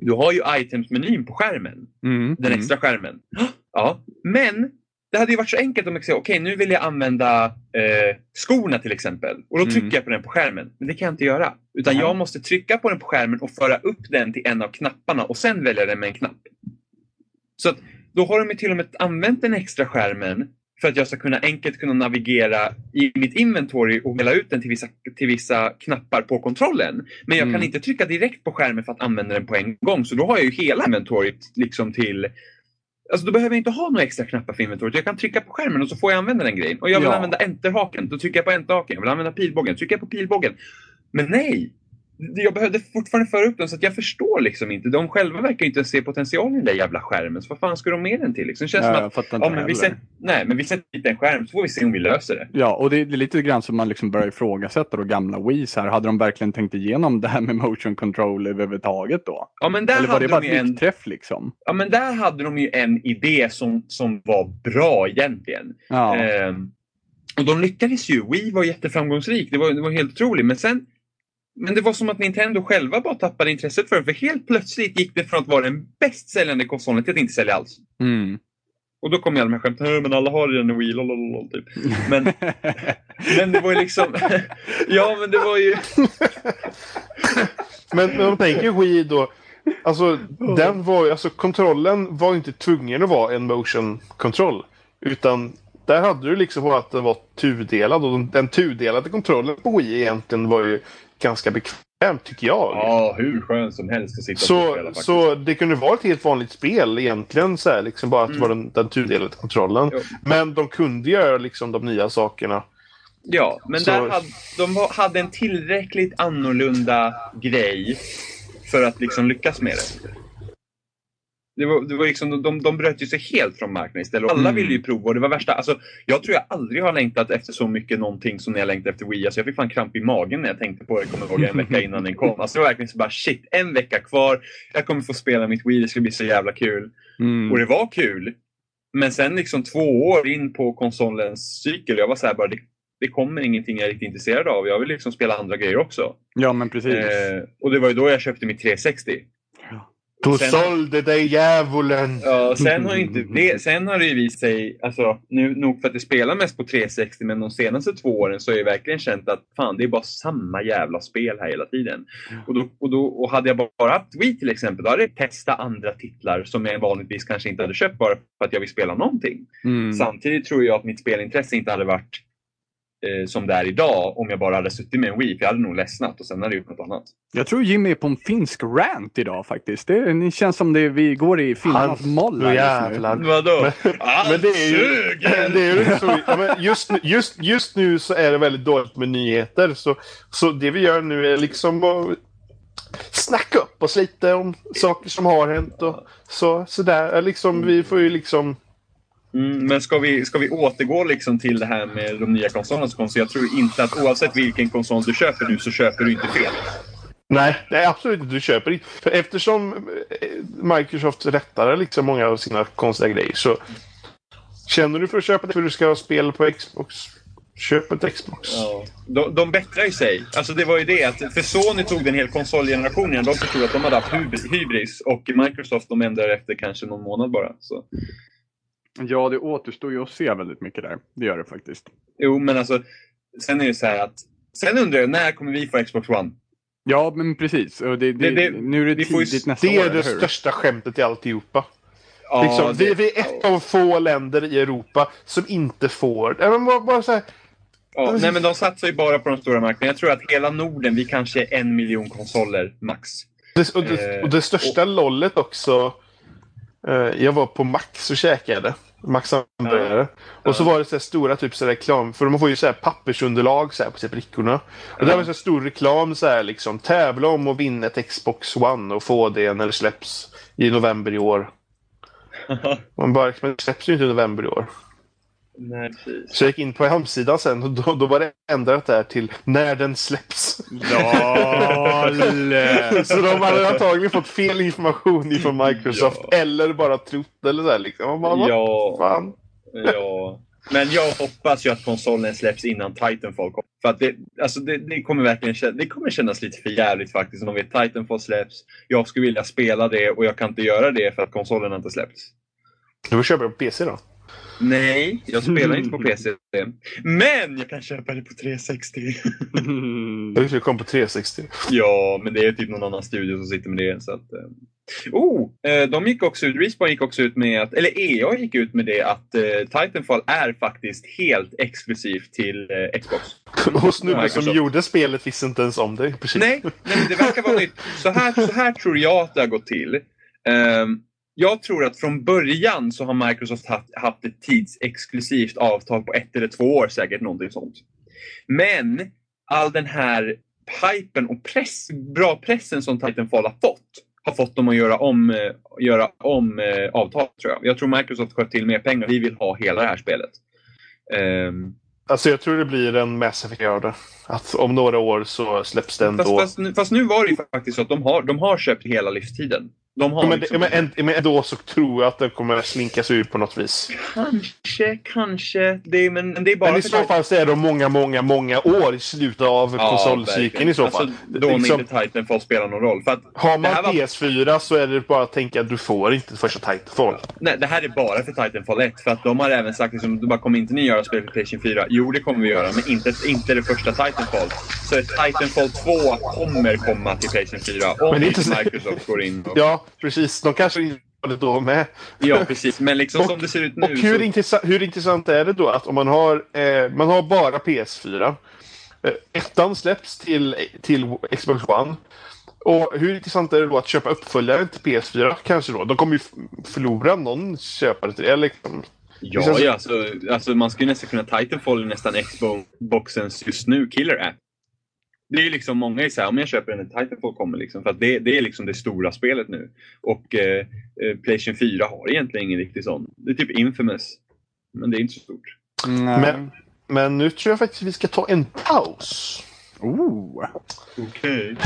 [SPEAKER 2] du har ju items-menyn på skärmen.
[SPEAKER 3] Mm,
[SPEAKER 2] Den
[SPEAKER 3] mm.
[SPEAKER 2] extra skärmen. Ja, men det hade ju varit så enkelt om jag säger okej nu vill jag använda eh, skorna till exempel. Och då trycker
[SPEAKER 3] Mm.
[SPEAKER 2] jag på den på skärmen. Men det kan jag inte göra. Utan
[SPEAKER 3] Nej.
[SPEAKER 2] jag måste trycka på den på skärmen och föra upp den till en av knapparna och sen välja den med en knapp. Så att då har de till och med använt den extra skärmen för att jag ska kunna enkelt kunna navigera i mitt inventory och välja ut den till vissa, till vissa knappar på kontrollen. Men jag kan
[SPEAKER 3] Mm.
[SPEAKER 2] inte trycka direkt på skärmen för att använda den på en gång. Så då har jag ju hela inventoriet liksom till Alltså då behöver jag inte ha några extra knappar för inventoriet. Jag kan trycka på skärmen och så får jag använda den grejen. Och jag vill
[SPEAKER 3] Ja.
[SPEAKER 2] använda enterhaken. Då trycker jag på enterhaken. Jag vill använda pilbågen. Trycker jag på pilbågen. Men nej! Jag behövde fortfarande föra upp den så att jag förstår liksom inte. De själva verkar inte se potentialen i den där jävla skärmen. Så vad fan ska de med den till? Liksom? Det känns
[SPEAKER 3] Ja,
[SPEAKER 2] som
[SPEAKER 3] jag
[SPEAKER 2] att
[SPEAKER 3] fattar inte
[SPEAKER 2] ja, men vi, sätter, nej, men vi sätter dit en skärm så får vi se om vi löser det.
[SPEAKER 3] Ja, och det är lite grann som man liksom börjar ifrågasätta då gamla Wiis här. Hade de verkligen tänkt igenom det här med motion control överhuvudtaget då?
[SPEAKER 2] Ja, men där
[SPEAKER 3] Eller var
[SPEAKER 2] hade
[SPEAKER 3] det bara
[SPEAKER 2] de
[SPEAKER 3] ett
[SPEAKER 2] en,
[SPEAKER 3] lyckträff liksom?
[SPEAKER 2] ja, men där hade de ju en idé som, som var bra egentligen.
[SPEAKER 3] Ja,
[SPEAKER 2] Ehm, och de lyckades ju. Wii var jätteframgångsrik. Det var, det var helt otroligt. Men sen men det var som att Nintendo själva bara tappade intresset för det. För helt plötsligt gick det från att vara den bäst säljande konsolen till att inte sälja alls.
[SPEAKER 3] mm.
[SPEAKER 2] Och då kom alla de här skämten. "Äh, Men alla har ju en Wii, lololol, typ. Men, men det var ju liksom... ja, men det var ju...
[SPEAKER 1] Men, men om man tänker Wii då. Alltså, den var, ju- alltså kontrollen var inte tvungen att vara en motion control. Utan där hade du liksom att den var tudelad. Och den, den tudelade kontrollen på Wii egentligen var ju ganska bekväm tycker jag.
[SPEAKER 2] Ja, hur skön som helst att sitta och
[SPEAKER 1] Så,
[SPEAKER 2] spela faktiskt.
[SPEAKER 1] så det kunde vara ett helt vanligt spel egentligen. Så här, liksom bara att det var den, den tudelade kontrollen.
[SPEAKER 2] Jo.
[SPEAKER 1] Men de kunde göra liksom de nya sakerna.
[SPEAKER 2] Ja, men
[SPEAKER 1] Så-
[SPEAKER 2] där hade, de var- hade en tillräckligt annorlunda grej för att liksom lyckas med det. Det var, det var liksom, de, de bröt ju sig helt från marknaden istället. Alla
[SPEAKER 3] Mm.
[SPEAKER 2] ville ju prova och det var värsta. Alltså, jag tror jag aldrig har längtat efter så mycket någonting som när jag längtade efter Wii. Alltså, jag fick fan kramp i magen när jag tänkte på det. Jag kommer ihåg en vecka innan den kom. Alltså, det var verkligen så bara shit, en vecka kvar. Jag kommer få spela mitt Wii. Det ska bli så jävla kul.
[SPEAKER 3] Mm.
[SPEAKER 2] Och det var kul. Men sen liksom två år in på konsolens cykel, jag var så här bara, det, det kommer ingenting jag är riktigt intresserad av. Jag vill liksom spela andra grejer också.
[SPEAKER 3] Ja, men precis.
[SPEAKER 2] Eh, och det var ju då jag köpte mitt 360.
[SPEAKER 1] Du
[SPEAKER 2] Sen-
[SPEAKER 1] sålde dig djävulen!
[SPEAKER 2] Ja, sen har, inte det, sen har det ju visat sig, alltså, nu, nog för att det spelar mest på 360, men de senaste två åren så har jag verkligen känt att fan, det är bara samma jävla spel här hela tiden. Och, då, och, då, och hade jag bara haft Wii till exempel, då hade jag testat andra titlar som jag vanligtvis kanske inte hade köpt bara för att jag vill spela någonting.
[SPEAKER 3] Mm.
[SPEAKER 2] Samtidigt tror jag att mitt spelintresse inte hade varit eh, som det är idag om jag bara hade suttit med en Wii. För jag hade nog ledsnat och sen hade jag gjort något annat.
[SPEAKER 3] Jag tror Jimmy är på en finsk rant idag faktiskt. Det, det känns som det vi går i finnarnas moll här just nu.
[SPEAKER 2] Vadå?
[SPEAKER 1] Men det är ju, det är ju så, ja, men just, nu- just, just nu så är det väldigt dåligt med nyheter. Så, så det vi gör nu är liksom att snacka upp oss lite om saker som har hänt och så, sådär. Liksom, vi får ju liksom
[SPEAKER 2] Mm, men ska vi, ska vi återgå liksom till det här med de nya konsolerna? Så jag tror inte att oavsett vilken konsol du köper nu så köper du inte fel.
[SPEAKER 1] Nej, nej absolut inte. Du köper inte. För eftersom eh, Microsoft rättar liksom många av sina konstiga grejer så känner du för att köpa det för att du ska ha spel på Xbox Köp ett Xbox.
[SPEAKER 2] Ja. De, de bättrar ju sig. Alltså det var ju det att för Sony tog den hel konsolgenerationen igen. De förstod att de hade haft hybris och Microsoft de ändrade efter kanske någon månad bara. Så.
[SPEAKER 3] Ja, det återstår ju att se väldigt mycket där. Det gör det faktiskt.
[SPEAKER 2] Jo, men alltså sen är det så här att Sen undrar jag, när kommer vi få Xbox One?
[SPEAKER 3] Ja, men precis. Det, det, det, nu är det tidigt nästa
[SPEAKER 1] Det
[SPEAKER 3] år,
[SPEAKER 1] är det
[SPEAKER 3] hur?
[SPEAKER 1] största skämtet i alltihopa.
[SPEAKER 2] Ja,
[SPEAKER 1] liksom, vi, vi är ett av få länder i Europa som inte får... Men bara, bara så här,
[SPEAKER 2] Ja, nej, men de satsar ju bara på de stora marknaderna. Jag tror att hela Norden, vi kanske är en miljon konsoler max.
[SPEAKER 1] Det, och, det, och det största lollet också. Eh, jag var på Max och käkade. Max hamburgare. Och så var det så här stora typ så reklam. För de får ju så här pappersunderlag så här på sig brickorna. Och det var så här stor reklam så här liksom. Tävla om att vinna ett Xbox One och få det när det släpps i november i år. Man bara, men det släpps ju inte i november i år.
[SPEAKER 2] Nej, precis.
[SPEAKER 1] Så jag gick in på hemsidan sen och då, då var det ändrat där till när den släpps.
[SPEAKER 3] LOL!
[SPEAKER 1] så de hade antagligen fått fel information ifrån Microsoft
[SPEAKER 2] Ja.
[SPEAKER 1] eller bara trott eller så här liksom. Man
[SPEAKER 2] Ja,
[SPEAKER 1] fan?
[SPEAKER 2] ja. Men jag hoppas ju att konsolen släpps innan Titanfall kommer. För att det, alltså det, det kommer verkligen det kommer kännas lite för jävligt faktiskt om vi Titanfall släpps. Jag skulle vilja spela det och jag kan inte göra det för att konsolen inte släppts.
[SPEAKER 1] Du får köpa det på PC då.
[SPEAKER 2] Nej, jag spelar inte på PC. Men jag kan köpa det på 360.
[SPEAKER 1] Jag visste det kom på 360.
[SPEAKER 2] Ja, men det är typ någon annan studio som sitter med det. Så att, eh. Oh, eh, de gick också ut, Respawn gick också ut med att, eller EA gick ut med det att eh, Titanfall är faktiskt helt exklusivt till eh, Xbox.
[SPEAKER 1] Och snubben som gjorde spelet visste inte ens om det. Precis.
[SPEAKER 2] Nej, nej det verkar vara nytt. Så här, så här tror jag att det har gått till. Ehm, jag tror att från början så har Microsoft haft, haft ett tidsexklusivt avtal på ett eller två år säkert, någonting sånt. Men all den här hypen och press, bra pressen som Titanfall har fått har fått dem att göra om, eh, göra om eh, avtal tror jag. Jag tror Microsoft sköt till mer pengar. Vi vill ha hela det här spelet. Ehm,
[SPEAKER 1] Alltså jag tror det blir en Mass Effect det. Att om några år så släpps ändå.
[SPEAKER 2] fast, fast, nu- fast nu var det ju faktiskt så att de har, de har köpt hela livstiden. De har
[SPEAKER 1] Ja, men,
[SPEAKER 2] liksom-
[SPEAKER 1] men, en- men ändå så tror jag att det kommer slinkas ur på något vis.
[SPEAKER 2] Kanske, kanske. Det är, men, men det är bara
[SPEAKER 1] Men i så fall så är det många, många, många år i slutet av konsolcykeln
[SPEAKER 2] verkligen.
[SPEAKER 1] i så fall.
[SPEAKER 2] Alltså, då
[SPEAKER 1] Det är liksom,
[SPEAKER 2] inte Titanfall spelar någon roll. För att
[SPEAKER 1] har man
[SPEAKER 2] här var-
[SPEAKER 1] PS4 så är det bara att tänka att du får inte första Titanfall.
[SPEAKER 2] Nej, det här är bara för Titanfall 1. För att de har även sagt liksom, du bara kommer inte ni göra spel för Playstation 4? Jo, det kommer vi göra, men inte, inte det första Titanfall. Så Titanfall 2 kommer komma till Playstation 4 om
[SPEAKER 1] Men det är
[SPEAKER 2] inte Microsoft går in. Och,
[SPEAKER 1] Ja, precis. De kanske gör det då med.
[SPEAKER 2] ja, precis. Men liksom som det ser ut nu.
[SPEAKER 1] Och hur,
[SPEAKER 2] så,
[SPEAKER 1] intressant, hur intressant är det då att om man har, eh, man har bara PS4. Eh, ettan släpps till, till Xbox One. Och hur intressant är det då att köpa uppföljaren till PS4 kanske då? De kommer ju förlora någon köpare till det. Liksom.
[SPEAKER 2] ja,
[SPEAKER 1] det känns-
[SPEAKER 2] ja alltså, alltså, man skulle nästan kunna Titanfall är nästan Xboxens just nu killer app. Det är ju liksom många är så här, om jag köper den när Titanfall kommer liksom, för att det, det är liksom det stora spelet nu. Och eh, eh, Playstation 4 har egentligen ingen riktig sån. Det är typ Infamous. Men det är inte så stort.
[SPEAKER 3] Nej.
[SPEAKER 1] Men, men nu tror jag faktiskt vi ska ta en paus.
[SPEAKER 3] Oh.
[SPEAKER 2] Okej.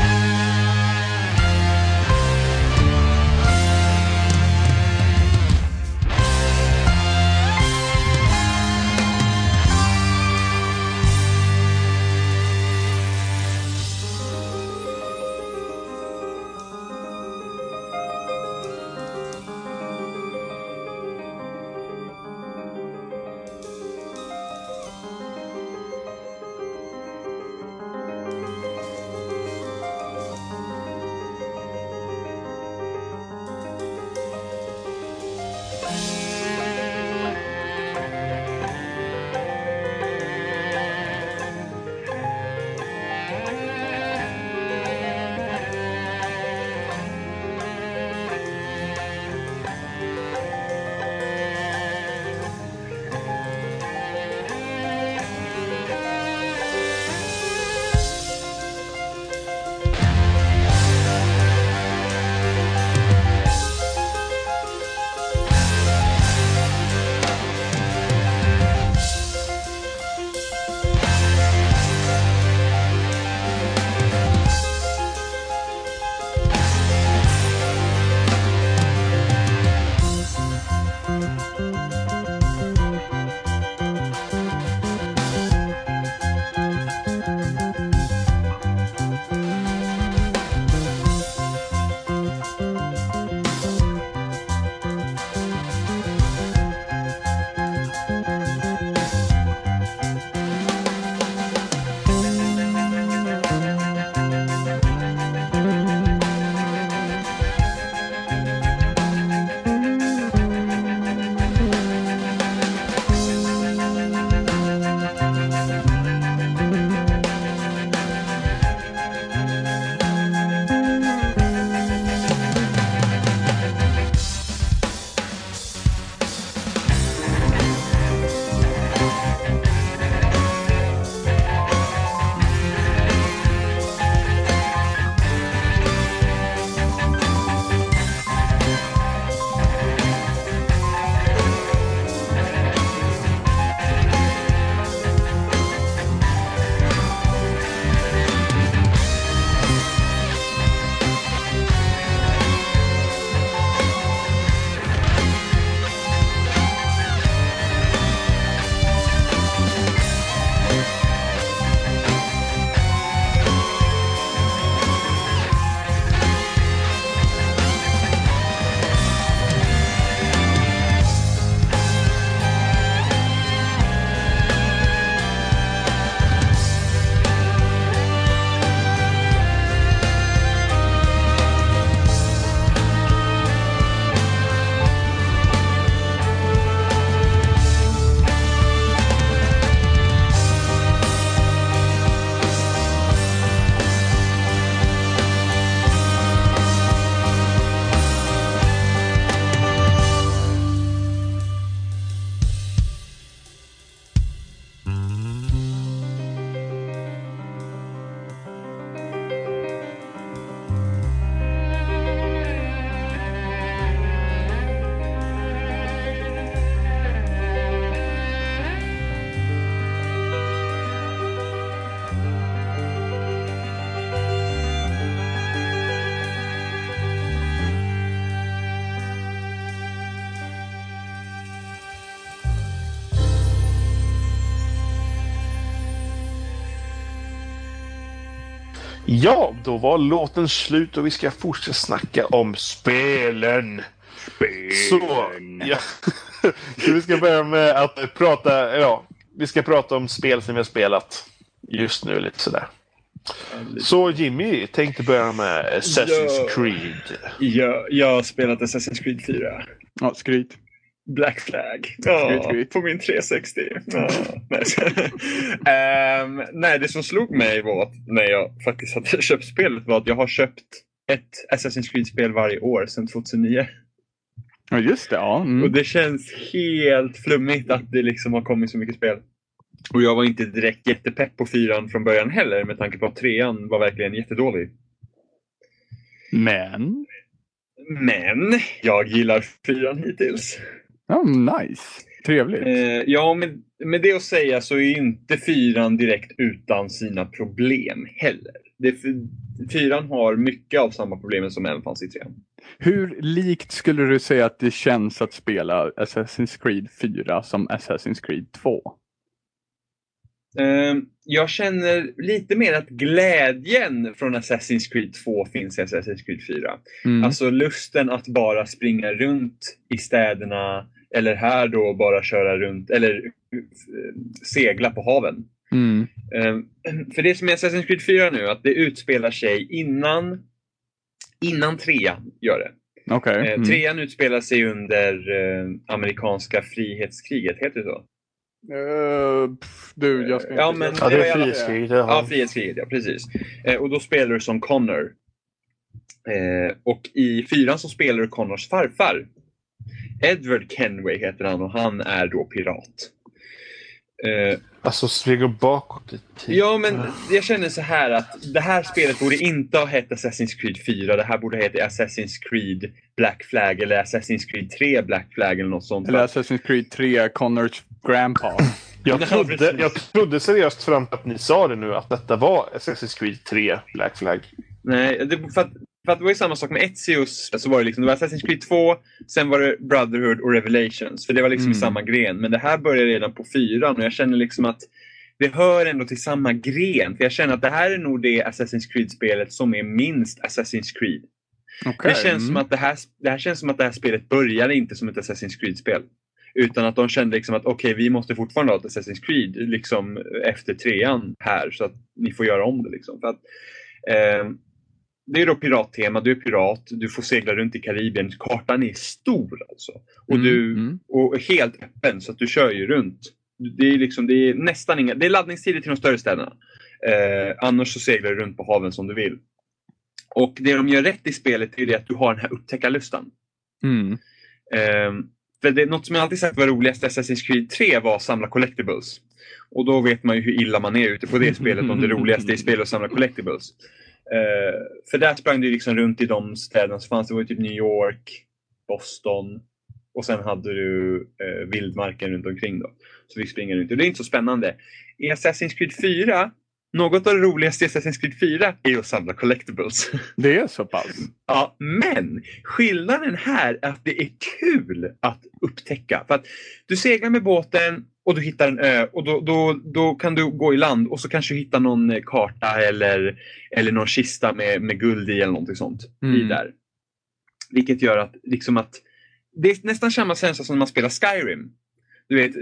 [SPEAKER 1] Ja, då var låten slut och vi ska fortsätta snacka om spelen. Så, ja. Så vi ska börja med att prata, ja, vi ska prata om spel som vi har spelat just nu lite sådär. Så Jimmy tänkte börja med Assassin's
[SPEAKER 2] Ja.
[SPEAKER 1] Creed.
[SPEAKER 2] Jag, jag har spelat Assassin's Creed 4.
[SPEAKER 3] Ja, skryt.
[SPEAKER 2] Black Flag.
[SPEAKER 3] Skryt.
[SPEAKER 2] På min 360. Ja, nej. Ehm, nej, det som slog mig var att när jag faktiskt hade köpt spelet var att jag har köpt ett Assassin's Creed-spel varje år sedan 2009.
[SPEAKER 3] Ja, just det. Ja.
[SPEAKER 2] Och
[SPEAKER 3] Mm.
[SPEAKER 2] det känns helt flummigt att det liksom har kommit så mycket spel. Och jag var inte direkt jättepepp på fyran från början heller med tanke på att trean var verkligen jättedålig.
[SPEAKER 3] Men,
[SPEAKER 2] Men jag gillar fyran hittills.
[SPEAKER 3] Ja, nice. Trevligt.
[SPEAKER 2] Eh, ja, med, med det att säga så är inte fyran direkt utan sina problem heller. Det, fyran har mycket av samma problem som även fanns i trean.
[SPEAKER 3] Hur likt skulle du säga att det känns att spela Assassin's Creed 4 som Assassin's Creed 2?
[SPEAKER 2] Eh, jag känner lite mer att glädjen från Assassin's Creed 2 finns i Assassin's Creed 4.
[SPEAKER 3] Mm.
[SPEAKER 2] Alltså lusten att bara springa runt i städerna eller här då bara köra runt eller eh, segla på haven.
[SPEAKER 3] Mm.
[SPEAKER 2] Eh, För det som är Assassin's Creed 4 nu, att det utspelar sig innan, innan trean gör det.
[SPEAKER 3] Okej.
[SPEAKER 2] Eh,
[SPEAKER 3] Mm.
[SPEAKER 2] Trean utspelar sig under eh, amerikanska frihetskriget, heter det så?
[SPEAKER 3] Eh, pff, du, jag ska
[SPEAKER 2] Ja,
[SPEAKER 3] inte...
[SPEAKER 2] men-
[SPEAKER 1] Ja, det är frihetskriget.
[SPEAKER 2] Ja,
[SPEAKER 1] Ja.
[SPEAKER 2] frihetskriget, ja precis. Och då spelar du som Connor. Och i fyran så spelar du Connors farfar. Edward Kenway heter han och han är då pirat. Eh,
[SPEAKER 1] Alltså, går bakåt i tiden.
[SPEAKER 2] Ja, men jag känner så här att det här spelet borde inte ha hett Assassin's Creed 4. Det här borde ha hett Assassin's Creed Black Flag eller Assassin's Creed 3 Black Flag eller något sånt.
[SPEAKER 3] Eller Assassin's Creed 3, Connors grandpa.
[SPEAKER 1] Jag
[SPEAKER 2] Ja,
[SPEAKER 1] trodde, jag trodde seriöst fram att ni sa det nu, att detta var Assassin's Creed 3 Black Flag.
[SPEAKER 2] Nej, det, för, att, för att det var ju samma sak med Ezios. Så var det, liksom, det var Assassin's Creed 2, sen var det Brotherhood och Revelations. För det var liksom i
[SPEAKER 3] Mm.
[SPEAKER 2] samma gren. Men det här började redan på fyran och jag känner liksom att det hör ändå till samma gren. För jag känner att det här är nog det Assassin's Creed-spelet som är minst Assassin's Creed.
[SPEAKER 3] Okej,
[SPEAKER 2] Det känns, som
[SPEAKER 3] mm.
[SPEAKER 2] att det, här, det här känns som att det här spelet började inte som ett Assassin's Creed-spel. Utan att de kände liksom att okej, vi måste fortfarande ha ett Assassin's Creed liksom, efter trean här så att ni får göra om det. Liksom. För att, eh, det är då pirattema, du är pirat, du får segla runt i Karibien. Kartan är stor alltså. Och,
[SPEAKER 3] Mm,
[SPEAKER 2] du,
[SPEAKER 3] mm.
[SPEAKER 2] och helt öppen så att du kör ju runt. Det är, liksom, det är nästan inga, det är laddningstider till de större städerna. Eh, annars så seglar du runt på haven som du vill. Och det de gör rätt i spelet är att du har den här upptäckarlustan.
[SPEAKER 3] Mm.
[SPEAKER 2] Eh, för det, något som jag alltid sagt var roligast i Assassin's Creed 3 var att samla collectibles. Och då vet man ju hur illa man är ute på det spelet om det roligaste i spelet är att samla collectibles. Eh, för där sprang du liksom runt i de städerna som fanns. Det var ju typ New York, Boston och sen hade du eh, vildmarken runt omkring då. Så vi springer runt och det är inte så spännande. I Assassin's Creed 4, något av det roligaste i Assassin's Creed 4 är att samla collectibles.
[SPEAKER 3] Det är så pass?
[SPEAKER 2] Ja, men skillnaden här är att det är kul att upptäcka. För att du seglar med båten och du hittar en ö och då, då, då kan du gå i land och så kanske du hittar någon eh, karta eller, eller någon kista med, med guld i eller någonting sånt. I
[SPEAKER 3] Mm.
[SPEAKER 2] där. Vilket gör att, liksom att det är nästan samma känsla som när man spelar Skyrim. Du vet,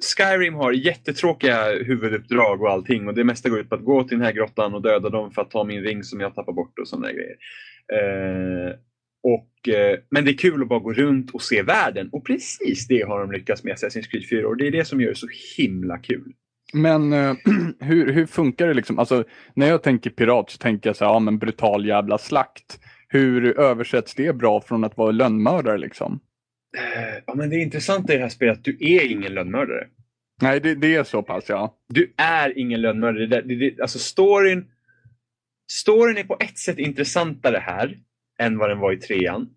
[SPEAKER 2] Skyrim har jättetråkiga huvuduppdrag och allting och det mesta går ut på att gå till den här grottan och döda dem för att ta min ring som jag tappar bort och sådana grejer. Eh, och, eh, men det är kul att bara gå runt och se världen och precis det har de lyckats med Assassin's Creed 4 och det är det som gör det så himla kul.
[SPEAKER 3] Men eh, hur, hur funkar det liksom? Alltså, när jag tänker pirat så tänker jag så här, ja men brutal jävla slakt. Hur översätts det bra från att vara lönnmördare liksom?
[SPEAKER 2] Eh, ja, men det intressanta i det här spelet att du är ingen lönnmördare.
[SPEAKER 3] Nej, det, det är så pass ja.
[SPEAKER 2] Du är ingen lönnmördare. Det, det, alltså storyn, storyn är på ett sätt intressantare här än vad den var i trean.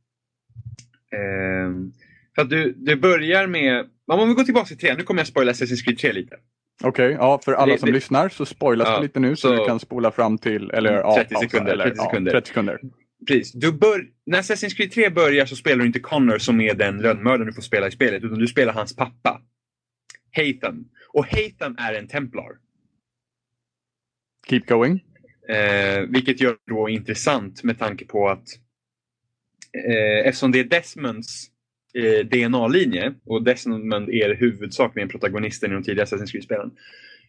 [SPEAKER 2] Ehm, för att du, du börjar med, om vi går tillbaka till trean, nu kommer jag spoila Assassin's Creed 3 lite.
[SPEAKER 3] Okej, ja för alla
[SPEAKER 2] Det-
[SPEAKER 3] som
[SPEAKER 2] det-
[SPEAKER 3] lyssnar så spoilas
[SPEAKER 2] Ja,
[SPEAKER 3] det lite nu så,
[SPEAKER 2] så-
[SPEAKER 3] du kan spola fram till, eller ja,
[SPEAKER 2] 30
[SPEAKER 3] pausa,
[SPEAKER 2] sekunder,
[SPEAKER 3] eller,
[SPEAKER 2] 30
[SPEAKER 3] ja,
[SPEAKER 2] sekunder.
[SPEAKER 3] 30 sekunder.
[SPEAKER 2] Precis. Du bör, när Assassin's Creed 3 börjar så spelar du inte Connor som är den lönnmördaren du får spela i spelet, utan du spelar hans pappa. Hatham. Och Hatham är en templar.
[SPEAKER 3] Keep going.
[SPEAKER 2] Eh, vilket gör det då intressant med tanke på att eh, eftersom det är Desmonds eh, DNA-linje och Desmond är huvudsakligen protagonisten i de tidiga Assassin's Creed-spelen.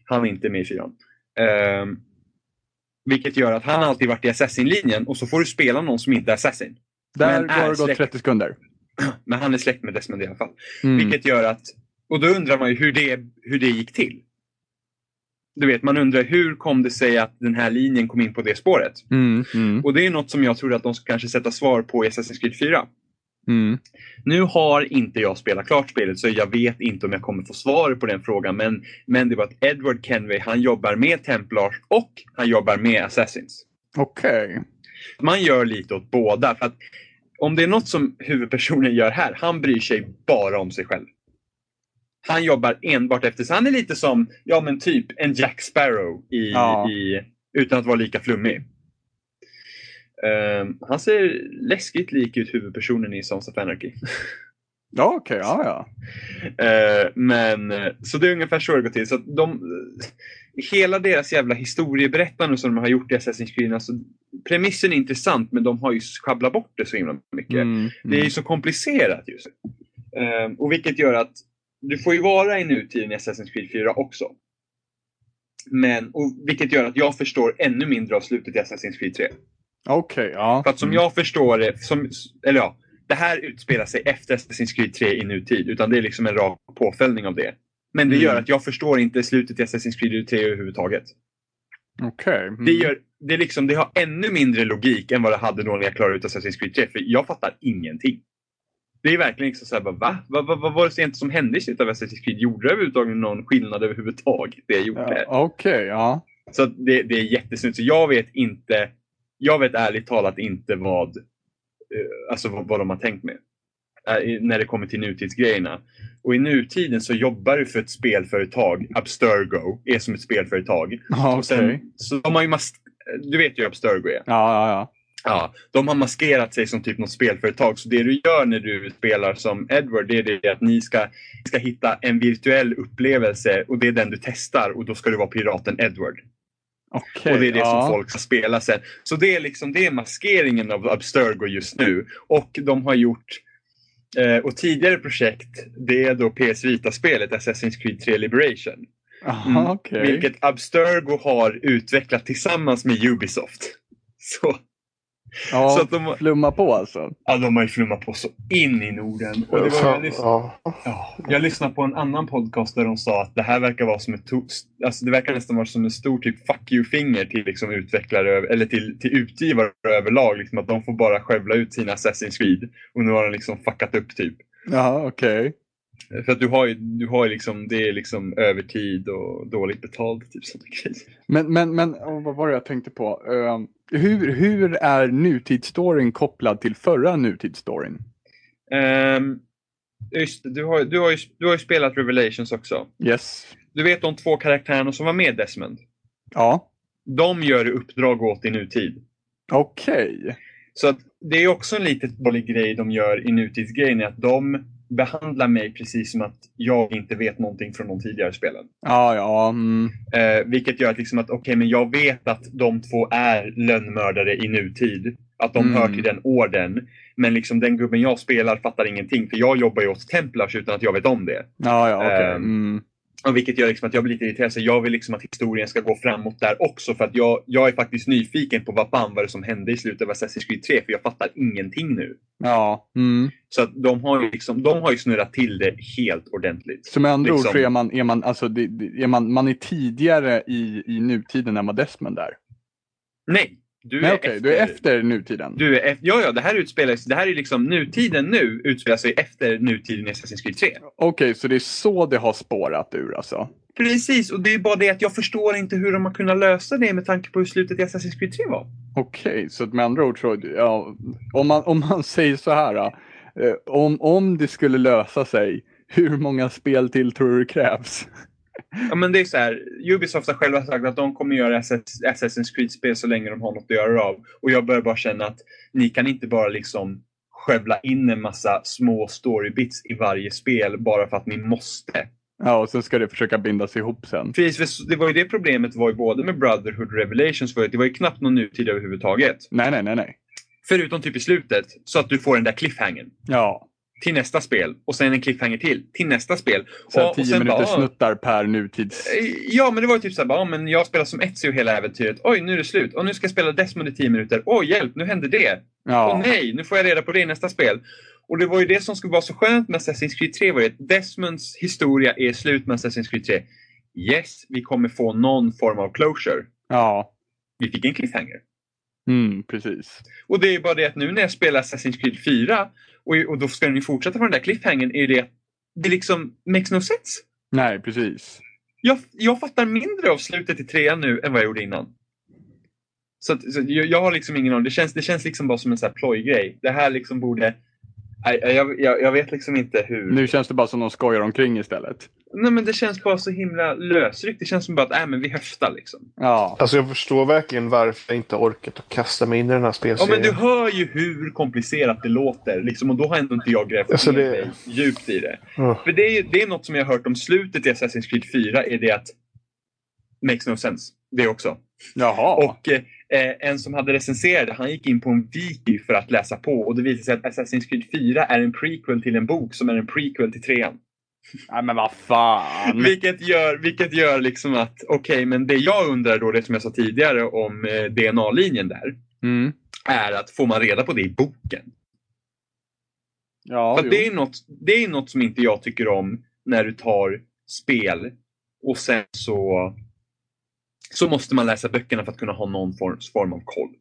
[SPEAKER 2] Han är inte med i fyran. Vilket gör att han alltid varit i Assassin-linjen och så får du spela någon som inte är Assassin.
[SPEAKER 3] Där går det gått
[SPEAKER 2] släkt.
[SPEAKER 3] 30 sekunder.
[SPEAKER 2] Men han är släkt med Desmond i alla fall.
[SPEAKER 3] Mm.
[SPEAKER 2] Vilket gör att, och då undrar man ju hur det, hur det gick till. Du vet, man undrar hur kom det sig att den här linjen kom in på det spåret?
[SPEAKER 3] Mm. Mm.
[SPEAKER 2] Och det är något som jag tror att de ska kanske sätta svar på i Assassin's Creed 4.
[SPEAKER 3] Mm.
[SPEAKER 2] Nu har inte jag spelat klart spelet så jag vet inte om jag kommer få svar på den frågan. Men, men det var att Edward Kenway, han jobbar med Templars och han jobbar med Assassins.
[SPEAKER 3] Okej.
[SPEAKER 2] Man gör lite åt båda. För att om det är något som huvudpersonen gör här, han bryr sig bara om sig själv. Han jobbar enbart efter sig. Han är lite som, ja men typ en Jack Sparrow i,
[SPEAKER 3] Ja.
[SPEAKER 2] i, utan att vara lika flummig. Ehm, han ser läskigt lik ut huvudpersonen i Sons of Anarchy.
[SPEAKER 3] Ja, okej. Ja, ja.
[SPEAKER 2] Eh, men, så det är ungefär så det går till. Så att de, hela deras jävla historieberättande som de har gjort i Assassin's Creed, alltså, premissen är intressant men de har ju schabblat bort det så himla mycket.
[SPEAKER 3] Mm.
[SPEAKER 2] Det är ju så komplicerat just nu. Eh, och vilket gör att du får ju vara i nutiden i Assassin's Creed 4 också. Men, och vilket gör att jag förstår ännu mindre av slutet i Assassin's Creed 3.
[SPEAKER 3] Okej, ja.
[SPEAKER 2] För att som
[SPEAKER 3] Mm.
[SPEAKER 2] jag förstår det, som, eller ja, det här utspelar sig efter Assassin's Creed 3 i nutid. Utan det är liksom en rak påföljning av det. Men det
[SPEAKER 3] Mm.
[SPEAKER 2] gör att jag förstår inte slutet i Assassin's Creed 3 överhuvudtaget.
[SPEAKER 3] Okej. Mm.
[SPEAKER 2] Det, gör, det, liksom, det har ännu mindre logik än vad det hade då när jag klarade ut Assassin's Creed 3. För jag fattar ingenting. Det är verkligen liksom såhär, va? Vad va, vad var det egentligen som hände i slutet av Assassin's Creed? Gjorde det överhuvudtaget någon skillnad överhuvudtaget? Det jag gjorde?
[SPEAKER 3] Ja, Okej, ja.
[SPEAKER 2] Så det, det är jättesnyggt. Så jag vet inte, jag vet ärligt talat inte vad, eh, alltså vad, vad de har tänkt med. eh, När det kommer till nutidsgrejerna. Och i nutiden så jobbar du för ett spelföretag. Abstergo är som ett spelföretag.
[SPEAKER 3] Ja,
[SPEAKER 2] Och sen, så de har ju du vet ju hur Abstergo är.
[SPEAKER 3] Ja, ja, ja.
[SPEAKER 2] Ja, de har maskerat sig som typ något spelföretag. Så det du gör när du spelar som Edward, det är det att ni ska, ska hitta en virtuell upplevelse och det är den du testar och då ska du vara piraten Edward.
[SPEAKER 3] Okej.
[SPEAKER 2] Och det är det
[SPEAKER 3] ja.
[SPEAKER 2] som folk ska spela sen. Så det är liksom det är maskeringen av Abstergo just nu. Och de har gjort eh, och tidigare projekt, det är då PS Vita-spelet Assassin's Creed 3 Liberation.
[SPEAKER 3] Aha, okej.
[SPEAKER 2] Vilket Abstergo har utvecklat tillsammans med Ubisoft. Så,
[SPEAKER 3] Ja,
[SPEAKER 2] så att de,
[SPEAKER 3] flumma på alltså.
[SPEAKER 2] ja, de har ju flummat på så in i Norden. Och det var, jag,
[SPEAKER 1] Fan,
[SPEAKER 2] lys-
[SPEAKER 1] ja.
[SPEAKER 2] ja, jag lyssnade på en annan podcast där de sa att det här verkar vara som ett alltså det verkar nästan vara som en stor typ fuck you-finger till liksom utvecklare eller till, till utgivare överlag. Liksom att de får bara skövla ut sina Assassin's Creed. Och nu har de liksom fuckat upp typ.
[SPEAKER 3] Ja, okej.
[SPEAKER 2] För att du har ju, du har ju liksom, det är liksom övertid och dåligt betalt. Typ sådana grejer.
[SPEAKER 3] Men, men, men vad var det jag tänkte på? Ehm, hur, hur är nutidsstoryn kopplad till förra nutidsstoryn?
[SPEAKER 2] Ehm, just du har, du, har ju, du har ju spelat Revelations också.
[SPEAKER 3] Yes.
[SPEAKER 2] Du vet de två karaktärerna som var med Desmond?
[SPEAKER 3] Ja.
[SPEAKER 2] De gör uppdrag åt i nutid.
[SPEAKER 3] Okej.
[SPEAKER 2] Så att det är också en liten dålig grej de gör i nutidsgrejen. Att de behandlar mig precis som att jag inte vet någonting från de tidigare spelen.
[SPEAKER 3] Ja, ja. Mm.
[SPEAKER 2] Eh, vilket gör att, liksom att okej, men jag vet att de två är lönnmördare i nutid. Att de
[SPEAKER 3] Mm.
[SPEAKER 2] hör till den orden. Men liksom den gubben jag spelar fattar ingenting. För jag jobbar ju åt Templars utan att jag vet om det.
[SPEAKER 3] Ja, ja, okej.
[SPEAKER 2] Ehm,
[SPEAKER 3] Mm.
[SPEAKER 2] Och vilket gör liksom att jag blir lite irriterad. Så jag vill liksom att historien ska gå framåt där också. För att jag, jag är faktiskt nyfiken på vad fan var det som hände i slutet av Assassin's Creed 3. För jag fattar ingenting nu.
[SPEAKER 3] Ja. Mm.
[SPEAKER 2] Så att de har ju, liksom, de har ju snurrat till det helt ordentligt.
[SPEAKER 3] Så med andra ord
[SPEAKER 2] Liksom-
[SPEAKER 3] så är man, är man, alltså, det, det- är man, man är tidigare i, i nutiden än vad Desmond är.
[SPEAKER 2] Nej, du
[SPEAKER 3] Nej
[SPEAKER 2] är
[SPEAKER 3] okej,
[SPEAKER 2] efter.
[SPEAKER 3] du är efter nutiden.
[SPEAKER 2] Du är efter, ja, ja, det här utspelar sig, det här är liksom nutiden nu utspelar sig efter nutiden i Assassin's Creed 3.
[SPEAKER 3] Okej, så det är så det har spårat ur alltså?
[SPEAKER 2] Precis, och det är bara det att jag förstår inte hur de har kunnat lösa det med tanke på hur slutet i Assassin's Creed 3 var.
[SPEAKER 3] Okej, så att med andra ord så, ja, om man, om man säger så här, eh, om, om det skulle lösa sig, hur många spel till tror du krävs?
[SPEAKER 2] Ja, men det är så här, Ubisoft har själva sagt att de kommer göra Assass- Assassin's Creed-spel så länge de har något att göra av. Och jag börjar bara känna att ni kan inte bara liksom skövla in en massa små storybits i varje spel bara för att ni måste.
[SPEAKER 3] Ja, och sen ska det försöka bindas ihop sen.
[SPEAKER 2] Precis, för det var ju det problemet var ju både med Brotherhood Revelations. Ju, det var ju knappt någon nutid överhuvudtaget.
[SPEAKER 3] Nej, nej, nej, nej.
[SPEAKER 2] Förutom typ i slutet, så att du får den där cliffhangern.
[SPEAKER 3] Ja.
[SPEAKER 2] Till nästa spel. Och sen en cliffhanger till. Till nästa spel.
[SPEAKER 3] Sen
[SPEAKER 2] och, och
[SPEAKER 3] tio minuter
[SPEAKER 2] bara,
[SPEAKER 3] snuttar per nutids...
[SPEAKER 2] Eh, Ja, men det var typ såhär, bara, ja, men jag spelar som Ezio hela äventyret. Oj, nu är det slut. Och nu ska jag spela Desmond i 10 minuter. Oj, hjälp, nu hände det.
[SPEAKER 3] Ja.
[SPEAKER 2] nej, nu får jag reda på det i nästa spel. Och det var ju det som skulle vara så skönt med Assassin's Creed 3 var ju att Desmonds historia är slut med Assassin's Creed 3. Yes, vi kommer få någon form av closure.
[SPEAKER 3] Ja.
[SPEAKER 2] Vi fick en cliffhanger.
[SPEAKER 3] Mm, precis.
[SPEAKER 2] Och det är bara det att nu när jag spelar Assassin's Creed 4 och, och då ska den ju fortsätta på den där cliffhangern är det att det liksom makes no sense.
[SPEAKER 3] Nej, precis.
[SPEAKER 2] Jag, jag fattar mindre av slutet i trean nu än vad jag gjorde innan. Så, att, så jag, jag har liksom ingen aning. Det känns, det känns liksom bara som en sån här plojgrej. Det här liksom borde... Jag, jag, jag vet liksom inte hur.
[SPEAKER 3] Nu känns det bara som de skojar omkring istället.
[SPEAKER 2] Nej men det känns bara så himla lösryckt. Det känns som bara att äh, men vi höftar liksom.
[SPEAKER 3] Ja.
[SPEAKER 1] Alltså jag förstår verkligen varför jag inte orkat att kasta mig in i den här
[SPEAKER 2] Ja
[SPEAKER 1] spelserien.
[SPEAKER 2] men du hör ju hur komplicerat det låter. Liksom, och då har ändå inte jag grävt
[SPEAKER 1] Alltså,
[SPEAKER 2] ner
[SPEAKER 1] det-
[SPEAKER 2] mig djupt i det.
[SPEAKER 1] Ja.
[SPEAKER 2] För det är, det är något som jag har hört om slutet i Assassin's Creed 4. Är det att makes no sense. Det också.
[SPEAKER 3] Jaha.
[SPEAKER 2] Och eh, en som hade recenserat det, han gick in på en wiki för att läsa på och det visade sig att Assassin's Creed 4 är en prequel till en bok som är en prequel till trean.
[SPEAKER 3] Nej men vad fan.
[SPEAKER 2] Vilket gör, vilket gör liksom att, okej, men det jag undrar då, det som jag sa tidigare om eh, DNA-linjen där,
[SPEAKER 3] Mm.
[SPEAKER 2] är att får man reda på det i boken?
[SPEAKER 3] Ja,
[SPEAKER 2] För det, är något, det är något som inte jag tycker om när du tar spel och sen så, så måste man läsa böckerna för att kunna ha någon form, av koll.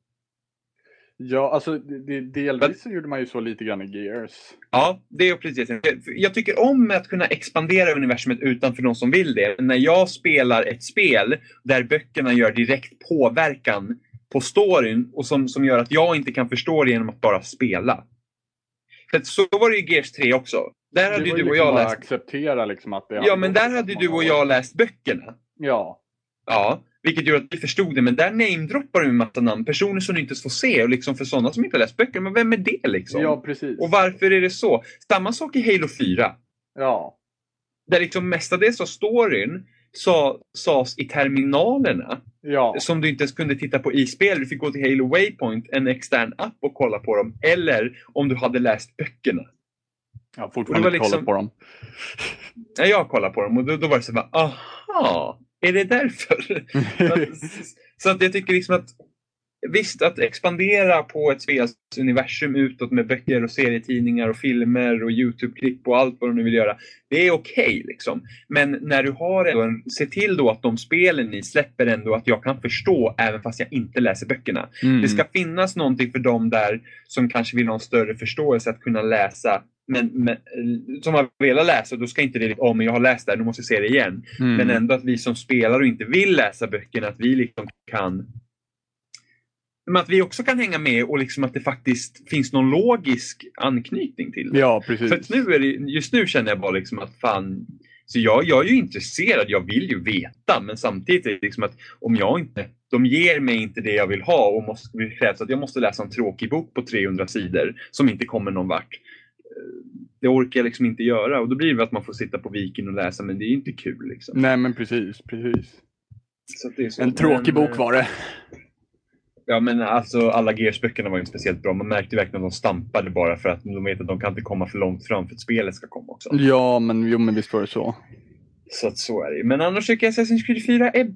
[SPEAKER 3] Ja, alltså det, delvis så gjorde man ju så lite grann i Gears.
[SPEAKER 2] Ja, det är precis. Jag tycker om att kunna expandera universumet utanför de som vill det. Men när jag spelar ett spel där böckerna gör direkt påverkan på storyn och som, som gör att jag inte kan förstå det genom att bara spela. För så var det i Gears 3 också. Där hade
[SPEAKER 3] det
[SPEAKER 2] ju du och
[SPEAKER 3] liksom
[SPEAKER 2] jag läst...
[SPEAKER 3] acceptera liksom att det
[SPEAKER 2] Ja, men där hade ju du och jag läst böckerna.
[SPEAKER 3] Ja.
[SPEAKER 2] Ja, vilket gjorde att vi förstod det. Men där namedroppar du en massa namn. Personer som du inte får se. Och liksom för sådana som inte läst böcker. Men vem är det liksom?
[SPEAKER 3] Ja, precis.
[SPEAKER 2] Och varför är det så? Samma sak i Halo 4.
[SPEAKER 3] Ja.
[SPEAKER 2] Där liksom mestadels av storyn sa, sades i terminalerna.
[SPEAKER 3] Ja.
[SPEAKER 2] Som du inte ens kunde titta på i spel. Du fick gå till Halo Waypoint, en extern app och kolla på dem. Eller om du hade läst böckerna.
[SPEAKER 3] Jag har
[SPEAKER 2] Och
[SPEAKER 3] fortfarande inte
[SPEAKER 2] var
[SPEAKER 3] kollat
[SPEAKER 2] liksom-
[SPEAKER 3] på dem.
[SPEAKER 2] Ja, jag kollade på dem och då, då var det så här, bara, aha, är det därför? så, att, jag tycker liksom att Visst, att expandera på ett spels universum utåt med böcker och serietidningar och filmer och Youtube-klipp och allt vad de nu vill göra. Det är okej liksom. Men när du har en, se till då att de spelen ni släpper ändå att jag kan förstå även fast jag inte läser böckerna.
[SPEAKER 3] Mm.
[SPEAKER 2] Det ska finnas någonting för dem där som kanske vill ha en större förståelse att kunna läsa. Men, men som har velat läsa, då ska inte det oh, men jag har läst det här, nu måste jag se det igen.
[SPEAKER 3] Mm.
[SPEAKER 2] Men ändå att vi som spelar och inte vill läsa böckerna, att vi liksom kan men att vi också kan hänga med och liksom att det faktiskt finns någon logisk anknytning till det.
[SPEAKER 3] Ja, precis.
[SPEAKER 2] För nu är det, just nu känner jag bara liksom att fan, så jag, jag är ju intresserad, jag vill ju veta men samtidigt är det liksom att om jag inte, de ger mig inte det jag vill ha och måste, det krävs att jag måste läsa en tråkig bok på 300 sidor som inte kommer någon vart. Det orkar jag liksom inte göra och då blir det att man får sitta på viken och läsa men det är inte kul liksom.
[SPEAKER 3] Nej, men precis. precis.
[SPEAKER 2] Så att det är så.
[SPEAKER 3] En tråkig
[SPEAKER 2] Men,
[SPEAKER 3] bok var det.
[SPEAKER 2] Ja men alltså alla Gears-böckerna var ju inte speciellt bra. Man märkte verkligen att de stampade bara för att de vet att de kan inte komma för långt fram för att spelet ska komma också.
[SPEAKER 3] Ja, men jo, men visst var det så.
[SPEAKER 2] Så att så är det Men annars tycker jag Assassin's Creed 4 är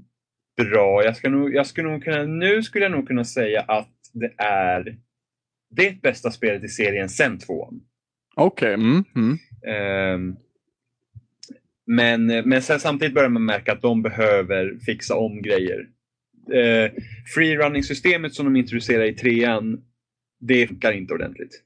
[SPEAKER 2] bra. Jag ska nog, jag skulle nog kunna, nu skulle jag nog kunna säga att det är det bästa spelet i serien sen tvåan.
[SPEAKER 3] Okej. Mm, mm.
[SPEAKER 2] Ehm, men, men sen samtidigt börjar man märka att de behöver fixa om grejer. Uh, Freerunning-systemet som de introducerar i trean, det funkar inte ordentligt.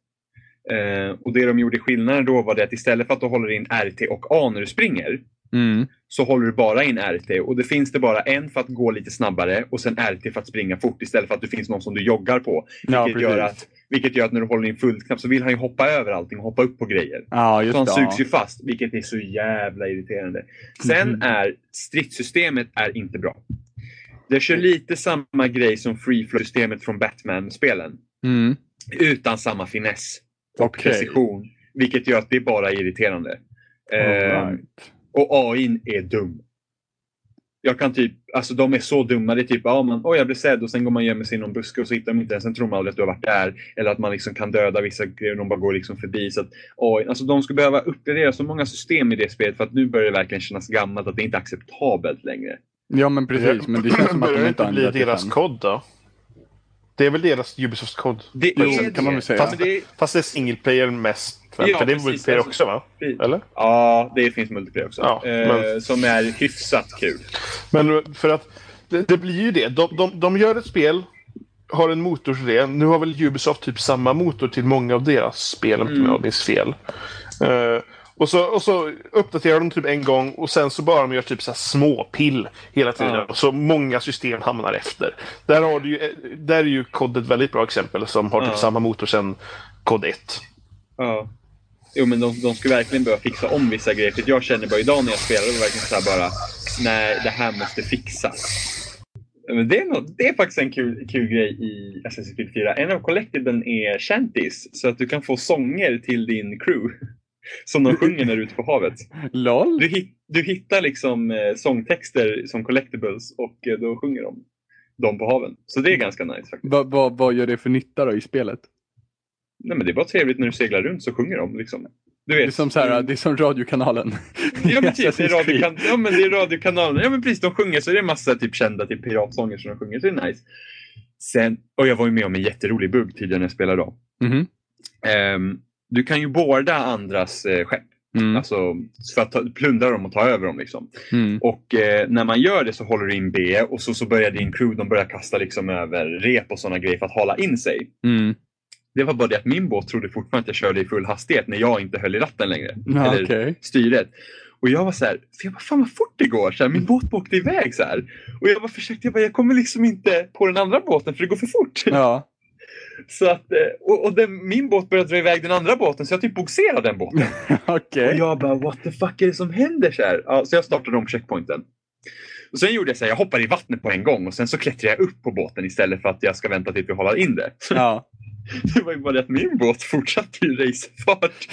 [SPEAKER 2] Eh, och det de gjorde skillnaden då var det att istället för att du håller in RT och A när du springer,
[SPEAKER 3] Mm.
[SPEAKER 2] så håller du bara in RT och det finns det bara en för att gå lite snabbare och sen RT för att springa fort istället för att det finns någon som du joggar på.
[SPEAKER 3] Ja,
[SPEAKER 2] Vilket,
[SPEAKER 3] precis.
[SPEAKER 2] gör att, vilket gör att när du håller in fullknapp så vill han ju hoppa över allting och hoppa upp på grejer.
[SPEAKER 3] Ja,
[SPEAKER 2] Så han
[SPEAKER 3] det.
[SPEAKER 2] sugs
[SPEAKER 3] ja.
[SPEAKER 2] ju fast, vilket är så jävla irriterande. Sen
[SPEAKER 3] Mhm.
[SPEAKER 2] är stridssystemet är inte bra. Det kör lite samma grej som free flow-systemet från Batman-spelen.
[SPEAKER 3] Mm.
[SPEAKER 2] Utan samma finess och
[SPEAKER 3] Okej.
[SPEAKER 2] precision. Vilket gör att det är bara irriterande.
[SPEAKER 3] All
[SPEAKER 2] Eh,
[SPEAKER 3] right.
[SPEAKER 2] Och AI är dum. Jag kan typ, alltså de är så dumma. Det är typ, ja man, oj jag blev sedd och sen går man och gömmer sig i någon buske och så hittar de inte den. Sen tror man aldrig att du har varit där. Eller att man liksom kan döda vissa grejer och de bara går liksom förbi. Så att, oj, alltså de skulle behöva uppgradera så många system i det spelet för att nu börjar det verkligen kännas gammalt. Att det inte är acceptabelt längre.
[SPEAKER 3] Ja men precis, men det känns som att de inte har ändrat det
[SPEAKER 1] deras
[SPEAKER 3] än.
[SPEAKER 1] kod då? Det är väl deras Ubisofts kod?
[SPEAKER 2] Det
[SPEAKER 3] Jo,
[SPEAKER 2] är
[SPEAKER 3] kan man väl säga.
[SPEAKER 2] Fast det,
[SPEAKER 1] Fast det är single player mest. För,
[SPEAKER 2] Ja,
[SPEAKER 1] för det är
[SPEAKER 2] precis,
[SPEAKER 1] multiplayer
[SPEAKER 2] alltså.
[SPEAKER 1] också va? Eller?
[SPEAKER 2] ja, det finns multiplayer också.
[SPEAKER 1] Ja,
[SPEAKER 2] eh,
[SPEAKER 1] men-
[SPEAKER 2] Som är hyfsat kul.
[SPEAKER 1] Men för att det, det blir ju det. De, de, de gör ett spel, har en motor till det. Nu har väl Ubisoft typ samma motor till många av deras spel om
[SPEAKER 2] Mm.
[SPEAKER 1] jag minns fel. Eh, och, så, och så uppdaterar de typ en gång och sen så bara de gör typ så här små pill hela tiden.
[SPEAKER 2] Ja.
[SPEAKER 1] Och så många system hamnar efter. Där, har du ju, där är ju kod ett väldigt bra exempel som har typ
[SPEAKER 2] Ja.
[SPEAKER 1] samma motor sen kod 1.
[SPEAKER 2] Ja. Jo men de, de skulle verkligen behöva fixa om vissa grejer. För jag känner bara idag när jag spelar, var verkligen så här bara, nej det här måste fixas. Men det, är något, det är faktiskt en kul, kul grej i Assassin's Creed 4. En av collectiblen är shanties. Så att du kan få sånger till din crew. Som de sjunger när du är ute på havet.
[SPEAKER 3] LOL?
[SPEAKER 2] Du, hit, du hittar liksom eh, sångtexter som collectibles och eh, då sjunger de dem på haven. Så det är ganska nice faktiskt.
[SPEAKER 3] Vad vad- vad gör det för nytta då i spelet?
[SPEAKER 2] Nej, men det är bara trevligt när du seglar runt så sjunger de. Liksom. Du vet,
[SPEAKER 3] Det är som, så här, det är som radiokanalen.
[SPEAKER 2] Ja men, typ, det är radiokan- ja men det är radiokanalen. Ja men precis, de sjunger så det är massa typ kända typ piratsånger som de sjunger. Så det är nice. Sen, och jag var ju med om en jätterolig bugg tidigare när jag spelade då.
[SPEAKER 3] Mhm.
[SPEAKER 2] Ehm, du kan ju båda andras eh, skepp.
[SPEAKER 3] Mm.
[SPEAKER 2] Alltså för att ta, plundra dem och ta över dem. Liksom.
[SPEAKER 3] Mm.
[SPEAKER 2] Och eh, när man gör det så håller du in B och så, så börjar din crew de börjar kasta liksom över rep och sådana grejer för att hala in sig.
[SPEAKER 3] Mm.
[SPEAKER 2] Det var bara det att min båt trodde fortfarande att jag körde i full hastighet när jag inte höll i ratten längre.
[SPEAKER 3] Ja,
[SPEAKER 2] Eller
[SPEAKER 3] okej.
[SPEAKER 2] styret. Och jag var så här, för jag bara, fan vad fort det går. Så här, min båt åkte iväg så här. Och jag bara försökte, jag bara, jag kommer liksom inte på den andra båten för det går för fort.
[SPEAKER 3] Ja.
[SPEAKER 2] Så att, eh, och och den, min båt började dra iväg den andra båten så jag typ bogserade den båten.
[SPEAKER 3] Okej.
[SPEAKER 2] Och jag bara, what the fuck är det som händer? Så, här? Ja, så jag startade om checkpointen. Och sen gjorde jag så här, jag hoppade i vattnet på en gång och sen så klättrade jag upp på båten istället för att jag ska vänta tills vi håller in det.
[SPEAKER 3] Ja.
[SPEAKER 2] Det var ju bara det att min båt fortsatte i racerfart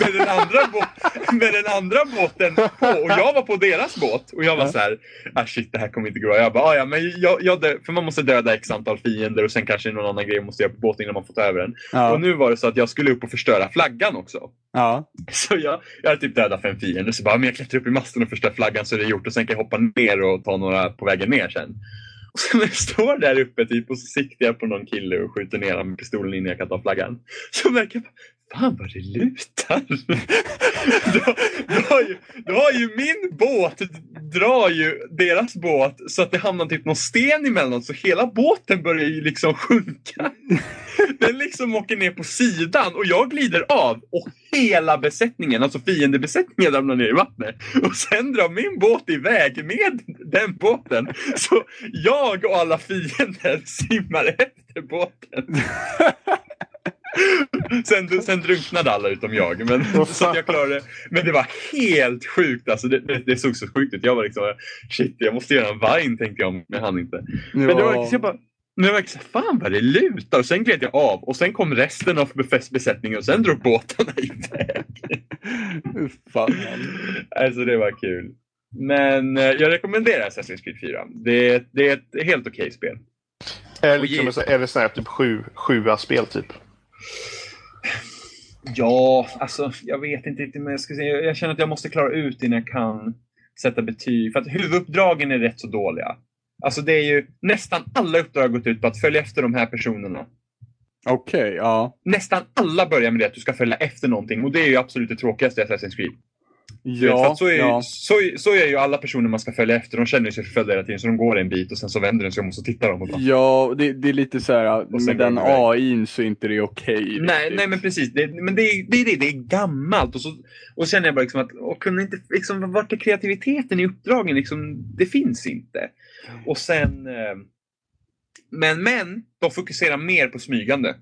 [SPEAKER 2] med den andra, bå- med den andra båten på. Och jag var på deras båt. Och jag var så här, ah shit det här kommer inte gå. Jag bara, ah, ja men jag, jag dö-" för man måste döda x antal fiender och sen kanske någon annan grej man måste göra på båten innan man får ta över den. Och
[SPEAKER 3] Ja.
[SPEAKER 2] nu var det så att jag skulle upp och förstöra flaggan också.
[SPEAKER 3] Ja.
[SPEAKER 2] Så jag, jag hade typ dödat fem fiender. Så bara, men jag klättrar upp i masten och förstör flaggan så är det gjort. Och sen kan jag hoppa ner och ta några på vägen ner sen. Och sen när jag står där uppe typ, och så siktar jag på någon kille och skjuter ner honom med pistolen innan jag kan ta flaggan. Så märker jag fan vad det lutar. då, då, har ju, då har ju min båt, drar ju deras båt så att det hamnar typ någon sten emellan så hela båten börjar ju liksom sjunka. Den liksom åker ner på sidan och jag glider av och hela besättningen, alltså fiendebesättningen ramlar ner i vattnet. Och sen drar min båt iväg med den båten. Så jag och alla fiender simmar efter båten. Sen, sen drunknade alla utom jag. Men, så jag klarade det. Men det var helt sjukt. Alltså, det, det, det såg så sjukt ut. Jag var liksom, shit, jag måste göra en vine tänkte jag, men jag hann inte. Men det var liksom, jag bara, men jag var liksom, fan vad det lutar. Och sen gled jag av och sen kom resten av besättningen och sen drog båtarna iväg.
[SPEAKER 3] Fan.
[SPEAKER 2] Alltså det var kul. Men eh, jag rekommenderar Assassin's Creed 4. Det är, det är ett helt okej spel.
[SPEAKER 1] Är,
[SPEAKER 2] Och
[SPEAKER 1] liksom, är det sån här typ sju, sjua spel typ?
[SPEAKER 2] Ja, alltså jag vet inte riktigt men jag ska säga. Jag känner att jag måste klara ut innan jag kan sätta betyg. För att huvuduppdragen är rätt så dåliga. Alltså det är ju nästan alla uppdrag har gått ut på att följa efter de här personerna.
[SPEAKER 3] Okej, ja.
[SPEAKER 2] Nästan alla börjar med det att du ska följa efter någonting och det är ju absolut det tråkigaste i Assassin's Creed. Vet,
[SPEAKER 3] Ja,
[SPEAKER 2] att så, är,
[SPEAKER 3] ja.
[SPEAKER 2] så, så är ju alla personer man ska följa efter. De känner sig förföljda hela tiden så de går en bit och sen så vänder de sig om och så tittar de. Och bara,
[SPEAKER 3] Ja, det, det är lite så här, med den. AIn så är inte det okej.
[SPEAKER 2] Nej,
[SPEAKER 3] riktigt.
[SPEAKER 2] nej men precis. Det, men det är, det det. Det är gammalt. Och så, och känner jag bara liksom att, och kunde inte, liksom, vart är kreativiteten i uppdragen? Liksom, det finns inte. Och sen... Eh, men, men, de fokuserar mer på smygande.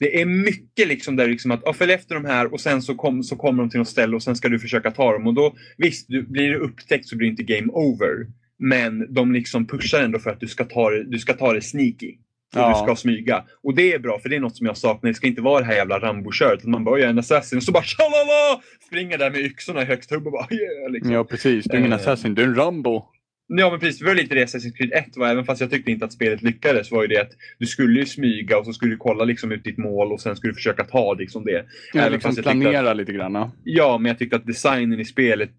[SPEAKER 2] Det är mycket liksom där liksom att ja, följ efter de här och sen så, kom, så kommer de till något ställe och sen ska du försöka ta dem. Och då, visst, du, blir det upptäckt så blir det inte game over. Men de liksom pushar ändå för att du ska ta det, du ska ta det sneaky. Och
[SPEAKER 3] Ja.
[SPEAKER 2] du ska smyga. Och det är bra, för det är något som jag saknar. Det ska inte vara det här jävla Rambo-köret. att Man börjar en assassin och så bara tjalala! Springer där med yxorna i högst hubb och bara yeah! Liksom.
[SPEAKER 3] Ja, precis. Du är ingen
[SPEAKER 2] Eh.
[SPEAKER 3] assassin, du är en Rambo.
[SPEAKER 2] Ja men precis, det var lite det Assassin's Creed 1 var. Även fast jag tyckte inte att spelet lyckades var ju det att du skulle ju smyga och så skulle du kolla liksom ut ditt mål och sen skulle du försöka ta liksom det.
[SPEAKER 3] Ja,
[SPEAKER 2] Även
[SPEAKER 3] liksom planera
[SPEAKER 2] att,
[SPEAKER 3] lite grann. ja.
[SPEAKER 2] Ja, men jag tyckte att designen i spelet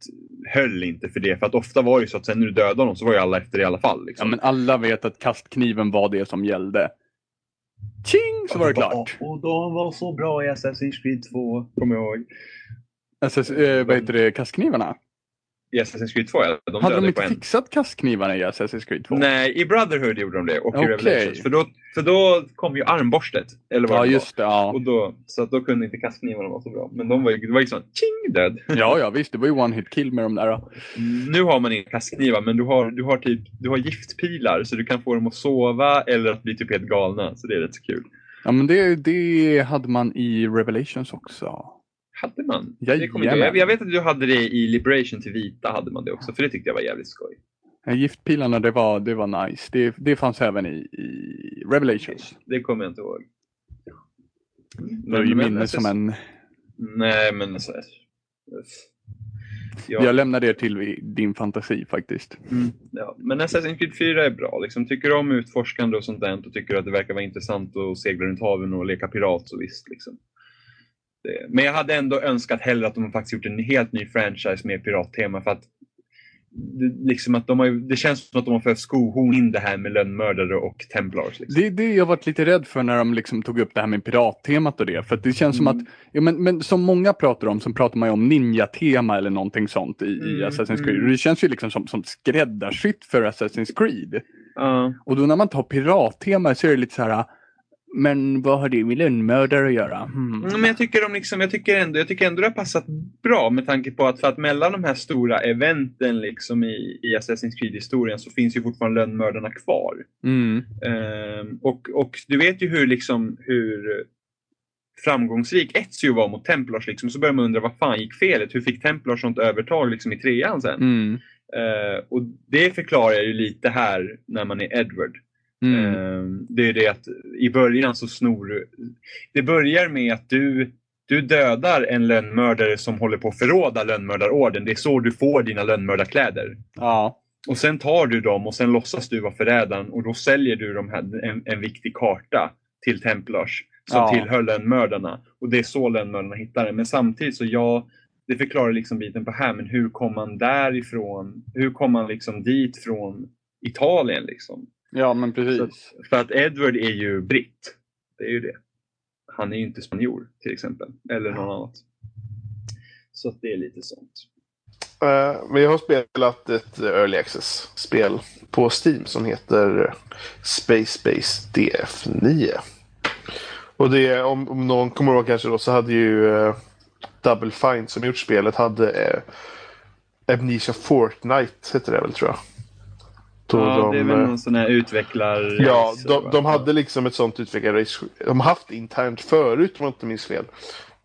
[SPEAKER 2] höll inte för det. För att ofta var det ju så att sen när du dödade någon så var ju alla efter det i alla fall.
[SPEAKER 3] Ja,
[SPEAKER 2] Liksom.
[SPEAKER 3] men alla vet att kastkniven var det som gällde. Tjing så var det klart.
[SPEAKER 2] Och de var så bra i Assassin's Creed 2, kommer jag ihåg.
[SPEAKER 3] Alltså, eh, vad heter det, kastknivarna?
[SPEAKER 2] I Assassin's Creed 2, ja. De
[SPEAKER 3] Hade de inte
[SPEAKER 2] en.
[SPEAKER 3] fixat kastknivarna i Assassin's Creed 2?
[SPEAKER 2] Nej, i Brotherhood gjorde de det och i
[SPEAKER 3] Okej.
[SPEAKER 2] Revelations. För då, för då kom ju armborstet. Eller vad
[SPEAKER 3] Ja,
[SPEAKER 2] det
[SPEAKER 3] just det. Ja.
[SPEAKER 2] Och då, så att då kunde inte kastknivarna vara så bra. Men de var ju, det var ju sån tjing död.
[SPEAKER 3] ja, ja, visst. Det var ju one hit kill med de där. då.
[SPEAKER 2] Nu har man inga kastknivar men du har, du har typ du har giftpilar så du kan få dem att sova eller att bli typ helt galna. Så det är rätt så kul.
[SPEAKER 3] Ja, men det, det hade man i Revelations också.
[SPEAKER 2] Hade man? Det kommer inte,
[SPEAKER 3] Jajamän.
[SPEAKER 2] jag, jag vet att du hade det i Liberation till vita hade man det också för det tyckte jag var jävligt skoj.
[SPEAKER 3] Giftpilarna, det var, det var nice. Det, det fanns även i, i Revelations.
[SPEAKER 2] Det kommer jag inte ihåg.
[SPEAKER 3] Det är ju minne som en...
[SPEAKER 2] Nej men alltså. Ja.
[SPEAKER 3] Jag lämnar det till din fantasi faktiskt.
[SPEAKER 2] Mm, ja. Men Assassin's Creed 4 är bra. Liksom, tycker du om utforskande och sånt där och tycker du att det verkar vara intressant att segla runt haven och leka pirat så visst. Liksom. Det. Men jag hade ändå önskat hellre att de faktiskt gjort en helt ny franchise med pirattema för att liksom att de har, det känns som att de har för skohorn in det här med lönnmördare och templars. Liksom.
[SPEAKER 3] Det är det jag varit lite rädd för när de liksom tog upp det här med pirattemat och det. För att det känns som
[SPEAKER 2] Mm.
[SPEAKER 3] att, ja, men, men som många pratar om, så pratar man ju om ninja-tema eller någonting sånt i, i
[SPEAKER 2] Mm,
[SPEAKER 3] Assassin's Creed.
[SPEAKER 2] mm.
[SPEAKER 3] Och det känns ju liksom som, som skräddarsytt för Assassin's Creed.
[SPEAKER 2] Ja.
[SPEAKER 3] Och då när man tar pirattema så är det lite så här, men vad har det med lönnmördare att göra? Hmm.
[SPEAKER 2] Mm, Men jag tycker, de liksom, jag, tycker ändå, jag tycker ändå det har passat bra med tanke på att, för att mellan de här stora eventen liksom i, i Assassin's Creed-historien så finns ju fortfarande lönnmördarna kvar.
[SPEAKER 3] Mm.
[SPEAKER 2] Ehm, och, och du vet ju hur, liksom, hur framgångsrik Ezio var mot Templars. Liksom. Så börjar man undra vad fan gick felet? Hur fick Templars sånt övertag liksom, i trean sen?
[SPEAKER 3] Mm.
[SPEAKER 2] Ehm, och det förklarar jag ju lite här när man är Edward.
[SPEAKER 3] Mm.
[SPEAKER 2] Ehm, Det är det att i början så snor du. Det börjar med att du, du dödar en lönnmördare som håller på att förråda lönnmördarorden. Det är så du får dina lönnmördarkläder.
[SPEAKER 3] Ja.
[SPEAKER 2] Och sen tar du dem och sen låtsas du vara förrädaren och då säljer du de här, en, en viktig karta till Templars som
[SPEAKER 3] Ja.
[SPEAKER 2] tillhör lönnmördarna. Och det är så lönnmördarna hittar den. Men samtidigt så ja, det förklarar liksom biten på här, men hur kom man därifrån? Hur kom man liksom dit från Italien liksom?
[SPEAKER 3] Ja, men precis.
[SPEAKER 2] Så, för att Edward är ju britt. Det är ju det. Han är ju inte spanjor till exempel. Eller någon annat. Så att det är lite sånt.
[SPEAKER 1] Eh, Men jag har spelat ett Early Access-spel på Steam som heter Space Base DF9. Och det, om, om någon kommer ihåg kanske då, så hade ju eh, Double Fine som gjort spelet hade eh, Amnesia Fortnite, hette det väl tror jag.
[SPEAKER 2] Ja, det är
[SPEAKER 1] de,
[SPEAKER 2] väl
[SPEAKER 1] eh,
[SPEAKER 2] någon sån här utvecklar...
[SPEAKER 1] Ja, de, de hade liksom ett sånt utvecklarrace. De har haft internt förut om jag inte minns fel.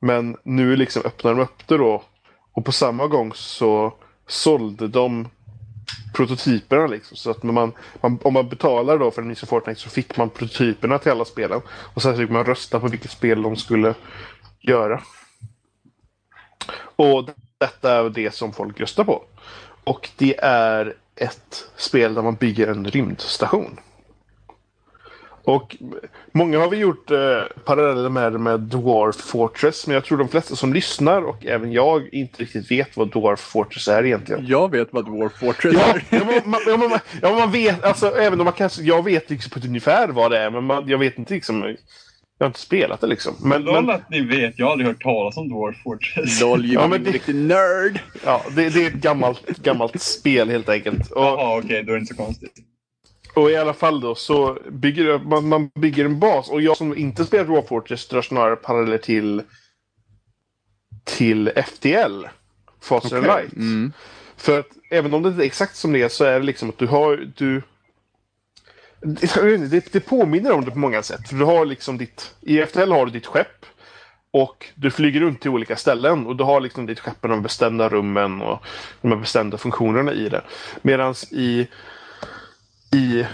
[SPEAKER 1] Men nu liksom öppnar de upp det då. Och på samma gång så sålde de prototyperna liksom. Så att man, man, om man betalar då för en Nisse Fortnite så fick man prototyperna till alla spelen. Och sen fick man rösta på vilket spel de skulle göra. Och detta är det som folk röstar på. Och det är ett spel där man bygger en rymdstation. Och många har vi gjort eh, paralleller med, med Dwarf Fortress, men jag tror de flesta som lyssnar och även jag inte riktigt vet vad Dwarf Fortress är egentligen.
[SPEAKER 3] Jag vet vad Dwarf Fortress
[SPEAKER 1] Ja,
[SPEAKER 3] är.
[SPEAKER 1] ja, man, man, ja, man, ja, man vet, alltså även om man kanske, jag vet liksom på ett ungefär vad det är, men man, jag vet inte liksom, jag har inte spelat det liksom. Men,
[SPEAKER 2] Lol
[SPEAKER 1] men
[SPEAKER 2] att ni vet, jag har aldrig hört talas om Dwarf Fortress.
[SPEAKER 3] Lol,
[SPEAKER 1] Ja,
[SPEAKER 3] ja,
[SPEAKER 1] men det-
[SPEAKER 3] riktig nörd.
[SPEAKER 1] ja, det, det är ett gammalt, gammalt spel helt enkelt. Och,
[SPEAKER 2] Jaha, okej, då är det inte så konstigt.
[SPEAKER 1] Och i alla fall då så bygger man, man bygger en bas. Och jag som inte spelar Dwarf Fortress drar snarare paralleller till till FTL. Faster
[SPEAKER 3] Okej,
[SPEAKER 1] Light.
[SPEAKER 3] Mm.
[SPEAKER 1] För att även om det inte är exakt som det är så är det liksom att du har du det, det påminner om det på många sätt. För du har liksom ditt, I FTL har du ditt skepp. Och du flyger runt till olika ställen och du har liksom ditt skepp med de bestämda rummen och de här bestämda funktionerna i det. Medan i, i,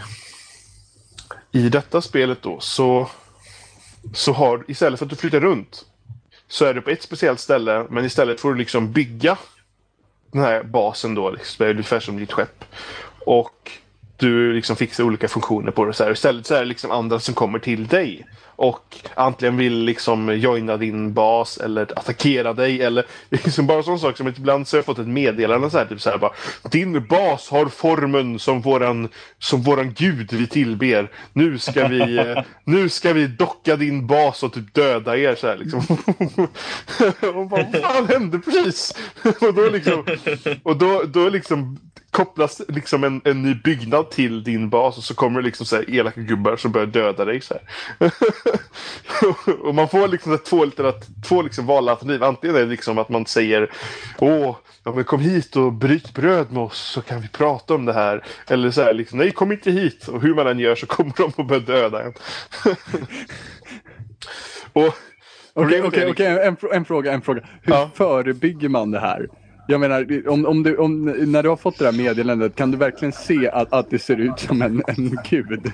[SPEAKER 1] i detta spelet då så, så har istället för att du flyttar runt så är du på ett speciellt ställe men istället får du liksom bygga den här basen då, liksom, ungefär som ditt skepp. Och du liksom fixar olika funktioner på det. Så här. Istället så är det liksom andra som kommer till dig och antingen vill liksom joina din bas eller attackera dig eller liksom bara sån sak som att ibland så har jag fått ett meddelande så här, typ så här bara Din bas har formen som våran, som våran gud vi tillber. Nu ska vi, nu ska vi docka din bas och typ döda er så här liksom. och bara, vad fan hände precis? och då liksom, och då, då liksom kopplas liksom en, en ny byggnad till din bas och så kommer det liksom så här elaka gubbar som börjar döda dig. Så och man får liksom två, två liksom valalternativ. Antingen är det liksom att man säger Åh, ja, men kom hit och bryt bröd med oss så kan vi prata om det här. Eller så här liksom, nej kom inte hit. Och hur man än gör så kommer de att börja döda en.
[SPEAKER 3] och Okej, okej, okej. En, en fråga, en fråga. Hur ja. förebygger man det här? Jag menar, om, om du, om, när du har fått det där meddelandet, kan du verkligen se att, att det ser ut som en, en gud?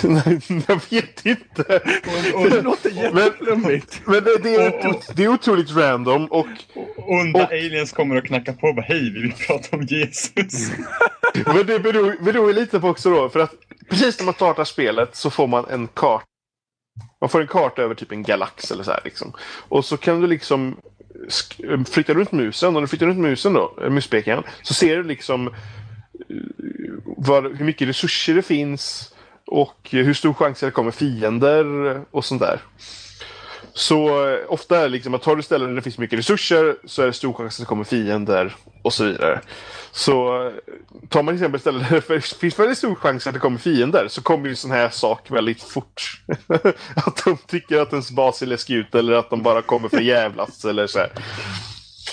[SPEAKER 1] Nej, jag vet inte.
[SPEAKER 3] Och, och, det låter jätteflummigt.
[SPEAKER 1] Men, men det, det, är, det är otroligt random och...
[SPEAKER 2] Onda och, aliens kommer och knackar på och bara hej, vi vill prata om Jesus.
[SPEAKER 1] men det beror, beror lite på också då, för att precis när man startar spelet så får man en karta. Man får en karta över typ en galax eller så här liksom. Och så kan du liksom flyttar runt musen, om du flyttar runt musen då, eh, muspekaren, så ser du liksom eh, var, hur mycket resurser det finns och hur stor chans det kommer fiender och sånt där. Så eh, ofta är det liksom att tar du ställen där det finns mycket resurser så är det stor chans att det kommer fiender och så vidare. Så tar man till exempel ställen där det finns väldigt stor chans att det kommer fiender så kommer ju sån här sak väldigt fort. att de tycker att ens bas är läskig ut eller att de bara kommer för jävlas eller så här.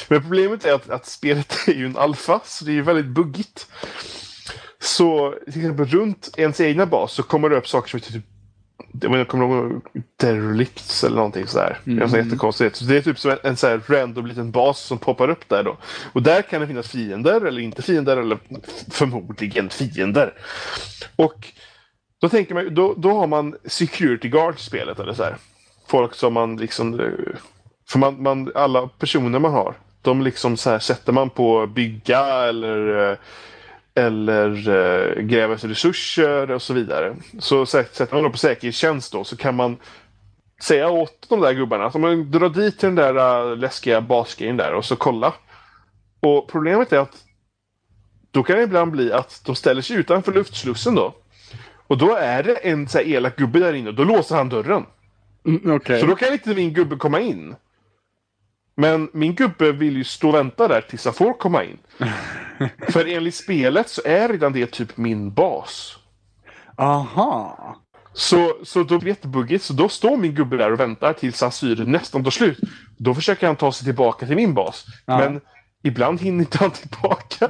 [SPEAKER 1] Men problemet är att, att spelet är ju en alfa så det är ju väldigt buggigt. Så till exempel runt ens egna bas så kommer det upp saker som heter typ jag kommer ihåg Derelicts eller någonting sådär. Mm. Det är så jättekonstigt. Så det är typ som en, en så här random liten bas som poppar upp där då. Och där kan det finnas fiender eller inte fiender eller förmodligen fiender. Och då tänker man, då, då har man security guard i spelet eller så här. Folk som man liksom, för man, man alla personer man har, de liksom så här sätter man på bygga eller eller eh, gräva efter resurser och så vidare. Så sätter man då på säkerhetstjänst då så kan man säga åt de där gubbarna att man drar dit till den där uh, läskiga basgrejen där och så kolla. Och problemet är att då kan det ibland bli att de ställer sig utanför luftslussen då. Och då är det en så här elak gubbe där inne och då låser han dörren.
[SPEAKER 3] Mm, okay.
[SPEAKER 1] Så då kan inte min gubbe komma in. Men min gubbe vill ju stå och vänta där tills han får komma in. För enligt spelet så är redan det typ min bas.
[SPEAKER 3] Aha.
[SPEAKER 1] Så, så då blir det jättebuggigt. Så då står min gubbe där och väntar tills hans syre nästan tar slut. Då försöker han ta sig tillbaka till min bas. Ja. Men ibland hinner inte han tillbaka.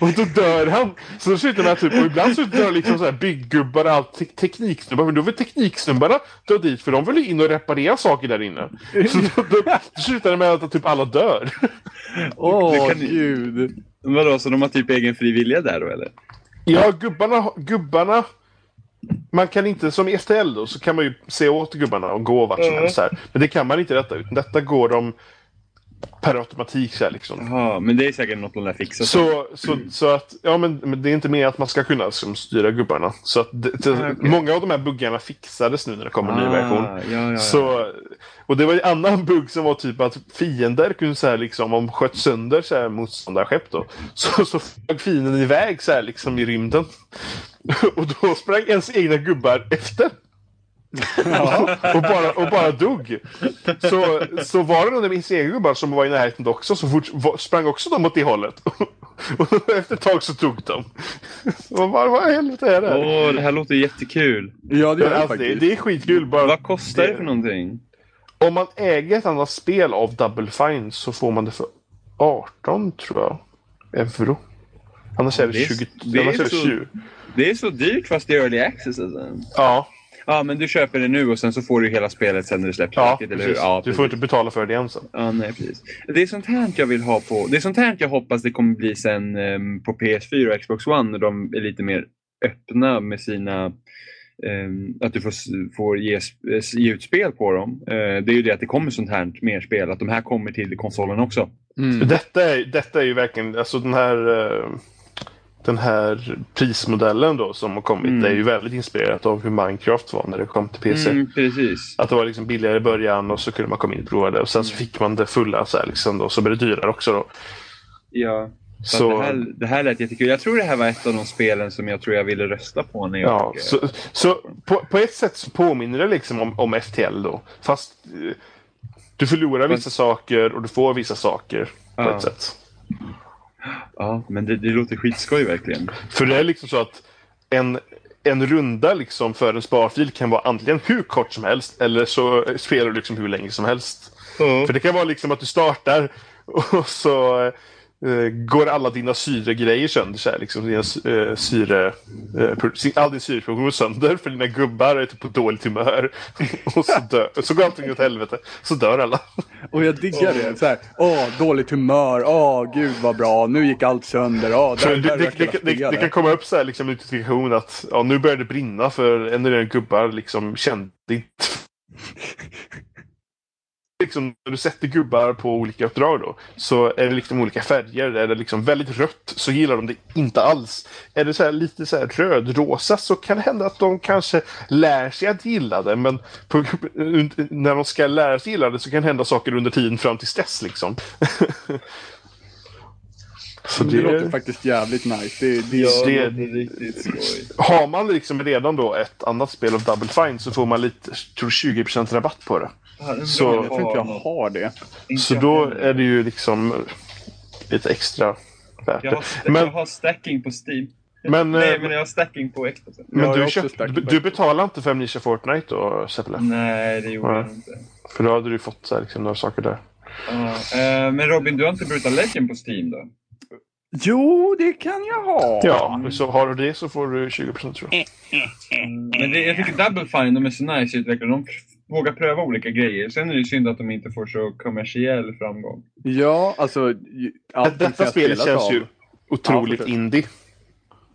[SPEAKER 1] Och då dör han. Så då slutar man typ, och ibland så dör liksom så här bygggubbar och allt te tekniksnubbar. Men då vill tekniksnubbarna dra dit för de vill ju in och reparera saker där inne. Så då, då, då slutar det med att typ alla dör.
[SPEAKER 3] Åh oh, gud.
[SPEAKER 2] Vadå, så de har typ egen frivilliga där då eller?
[SPEAKER 1] Ja, gubbarna, gubbarna man kan inte, som i STL då, så kan man ju se åt gubbarna och gå vart som helst. Här. Men det kan man inte i detta. Utan detta går de per automatik. Så här, liksom.
[SPEAKER 2] Jaha, men det är säkert något de lär fixa.
[SPEAKER 1] Så, så, mm. så att, ja men, men, det är inte mer att man ska kunna liksom, styra gubbarna. Så att det, det, ah, okay. Många av de här buggarna fixades nu när det kom en ah, ny version.
[SPEAKER 2] Ja, ja, ja.
[SPEAKER 1] Så, och det var en annan bugg som var typ att fiender kunde så här, liksom, om sköt sönder så här, motståndarskepp då. Så, så flög fienden iväg så här, liksom, i rymden. och då sprang ens egna gubbar efter. Ja. och, bara, och bara dog. Så, så var det någon av mina egna gubbar som var i närheten också, så fort, sprang också de åt det hållet. och efter ett tag så dog de. Och bara, vad i helvete är det?
[SPEAKER 2] Åh, det här låter jättekul.
[SPEAKER 1] Ja, det, är alltså, det, det är skitkul. Bara,
[SPEAKER 2] vad kostar det, det för någonting?
[SPEAKER 1] Om man äger ett annat spel av Double Fine så får man det för 18 tror jag. Euro. Annars är det, 20. Det är, så, 20.
[SPEAKER 2] det är så dyrt fast det är early access alltså.
[SPEAKER 1] Ja.
[SPEAKER 2] Ja, men du köper det nu och sen så får du hela spelet sen när det släpps.
[SPEAKER 1] Ja, säkert, eller hur? ja
[SPEAKER 2] du
[SPEAKER 1] får inte betala för det än sen.
[SPEAKER 2] Ja, nej, precis. Det är sånt här jag vill ha på... Det är sånt här jag hoppas det kommer bli sen um, på PS4 och Xbox One när de är lite mer öppna med sina eh, att du får, får ge, ge ut spel på dem. Eh, det är ju det att det kommer sånt här mer spel, att de här kommer till konsolen också.
[SPEAKER 3] Mm.
[SPEAKER 1] Detta, är, detta är ju verkligen, alltså den här eh, den här prismodellen då som har kommit
[SPEAKER 2] Mm.
[SPEAKER 1] är ju väldigt inspirerat av hur Minecraft var när det kom till PC.
[SPEAKER 2] Mm, precis.
[SPEAKER 1] Att det var liksom billigare i början och så kunde man komma in och prova det och sen
[SPEAKER 2] Mm.
[SPEAKER 1] så fick man det fulla så här liksom då, så blev det dyrare också då.
[SPEAKER 2] Ja, så det, här, det här lät jättekul. Jag tror det här var ett av de spelen som jag tror jag ville rösta på när jag...
[SPEAKER 1] ja,
[SPEAKER 2] eh,
[SPEAKER 1] så, så på, på ett sätt så påminner det liksom om, om FTL då. Fast eh, du förlorar vissa saker och du får vissa saker på
[SPEAKER 2] Ja.
[SPEAKER 1] ett sätt.
[SPEAKER 2] Ja, men det, det låter skitskoj verkligen.
[SPEAKER 1] För det är liksom så att en, en runda liksom för en sparfil kan vara antingen hur kort som helst eller så spelar du liksom hur länge som helst. För det kan vara liksom att du startar och så går alla dina syregrejer sönder. Så här, liksom, dina eh, syre, eh, all din syreproduktion går sönder för dina gubbar är typ på dåligt humör. och så, dör, så går allting åt helvete. Så dör alla.
[SPEAKER 3] Och jag diggar det. Så här, åh, dåligt humör. Åh, gud vad bra. Nu gick allt sönder. Åh, där,
[SPEAKER 1] det,
[SPEAKER 3] där
[SPEAKER 1] det, det, det, det kan komma upp så här liksom notifikation att ja, nu börjar det brinna för en av dina gubbar liksom kände inte liksom, när du sätter gubbar på olika uppdrag då, så är det liksom olika färger. Är det liksom väldigt rött så gillar de det inte alls. Är det så här lite så här rödrosa så kan det hända att de kanske lär sig att gilla det. Men på, när de ska lära sig gilla det så kan det hända saker under tiden fram till dess liksom. så
[SPEAKER 3] Det låter faktiskt jävligt nice. Det, det,
[SPEAKER 1] Ja. det-
[SPEAKER 2] låter riktigt skoj.
[SPEAKER 1] Har man liksom redan då ett annat spel av Double Fine så får man lite, tror 20% rabatt på det. Så-
[SPEAKER 3] jag tror inte jag har det.
[SPEAKER 1] Så då är det ju liksom lite extra värt
[SPEAKER 2] Jag
[SPEAKER 1] det.
[SPEAKER 2] har, st-
[SPEAKER 1] Men-
[SPEAKER 2] jag har stacking på Steam.
[SPEAKER 1] Men,
[SPEAKER 2] Nej,
[SPEAKER 1] eh,
[SPEAKER 2] men jag har stacking på Xbox.
[SPEAKER 3] Ja,
[SPEAKER 1] Men
[SPEAKER 3] jag har
[SPEAKER 1] du, köpt, du, du betalar inte för Amnesia Fortnite då, Seppele?
[SPEAKER 2] Nej, det gjorde
[SPEAKER 1] Nej.
[SPEAKER 2] jag inte.
[SPEAKER 1] För då hade du fått så här, liksom, några saker där.
[SPEAKER 2] Ja, eh, men Robin, du har inte Brutal Legend på Steam då?
[SPEAKER 3] Jo, det kan jag ha.
[SPEAKER 1] Ja, så har du det så får du 20% tror jag.
[SPEAKER 2] Mm, Men det, jag tycker Double Fine, de är så nice utvecklade. De vågar pröva olika grejer. Sen är det synd att de inte får så kommersiell framgång.
[SPEAKER 3] Ja, alltså. som
[SPEAKER 1] Detta spelet känns
[SPEAKER 3] av-
[SPEAKER 1] ju otroligt
[SPEAKER 3] Ja,
[SPEAKER 1] indie.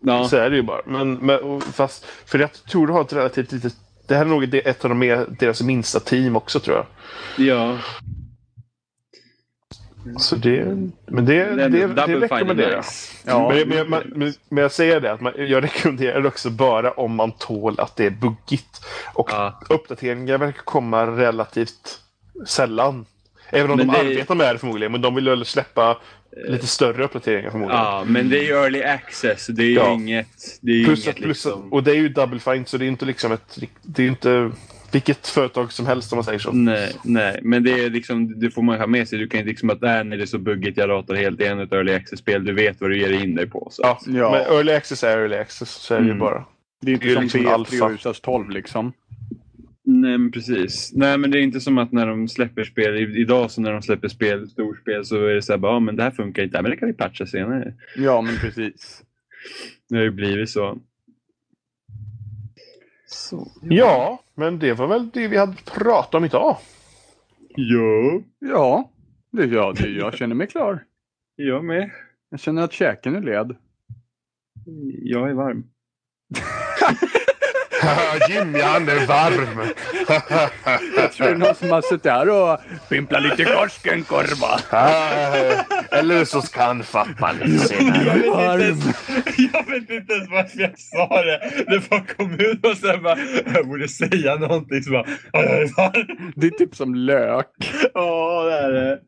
[SPEAKER 2] Ja.
[SPEAKER 1] Så är det ju bara. Men, men, fast, för jag tror du har ett relativt litet... Det här är nog ett av de mer, deras minsta team också tror jag.
[SPEAKER 2] ja.
[SPEAKER 1] Så det, men det, det, det,
[SPEAKER 2] är
[SPEAKER 1] rekommenderar jag.
[SPEAKER 3] Ja,
[SPEAKER 1] Men, men, men, men, jag säger det att man, jag rekommenderar det också bara om man tål att det är buggigt. Och
[SPEAKER 2] Ja.
[SPEAKER 1] uppdateringar verkar komma relativt sällan. Även om
[SPEAKER 2] Men
[SPEAKER 1] de
[SPEAKER 2] det-
[SPEAKER 1] arbetar med det förmodligen. Men de vill väl släppa lite större uppdateringar förmodligen.
[SPEAKER 2] ja, men det är ju early access. Det är ju
[SPEAKER 1] Ja.
[SPEAKER 2] inget... Det är ju
[SPEAKER 1] Plus,
[SPEAKER 2] inget
[SPEAKER 1] att- plus,
[SPEAKER 2] liksom...
[SPEAKER 1] Och det är ju Double Fine så det är inte liksom ett... Det är inte vilket företag som helst om man säger så.
[SPEAKER 2] Nej, nej, men det, är liksom, det får man ha med sig. Du kan inte liksom att äh, nej, det är så buggigt, jag ratar helt. Det är ett early access-spel. Du vet vad du ger in dig på. Så.
[SPEAKER 1] Ja,
[SPEAKER 3] Ja.
[SPEAKER 1] men early access är early access. Så är det ju
[SPEAKER 2] Mm.
[SPEAKER 1] bara.
[SPEAKER 3] det är inte
[SPEAKER 1] det är
[SPEAKER 3] som
[SPEAKER 1] liksom
[SPEAKER 3] B3
[SPEAKER 1] alfa.
[SPEAKER 3] och USAs 12 liksom.
[SPEAKER 2] Nej, men precis. Nej, men det är inte som att när de släpper spel, idag så när de släpper spel, storspel, så är det så här, bara, ja, men det här funkar inte, men det kan vi patcha senare.
[SPEAKER 3] Ja, men precis.
[SPEAKER 2] Det har ju blivit så. Så.
[SPEAKER 1] Ja, men det var väl det vi hade pratat om idag.
[SPEAKER 2] Ja,
[SPEAKER 3] Ja, det, ja det, jag känner mig klar.
[SPEAKER 2] jag med.
[SPEAKER 3] Jag känner att käken är led.
[SPEAKER 2] Jag är varm.
[SPEAKER 1] Jimmy, han är varm.
[SPEAKER 3] Jag tror det är någon som har suttit här och pimplat lite Koskenkorva.
[SPEAKER 1] Eller så ska han fatta lite senare.
[SPEAKER 3] Varm.
[SPEAKER 2] Jag vet inte ens varför jag sa det. Det bara kom ut och sen bara, jag borde säga någonting. Så bara, "Ja, jag är varm.
[SPEAKER 3] Det är typ som lök.
[SPEAKER 2] Ja, det är det.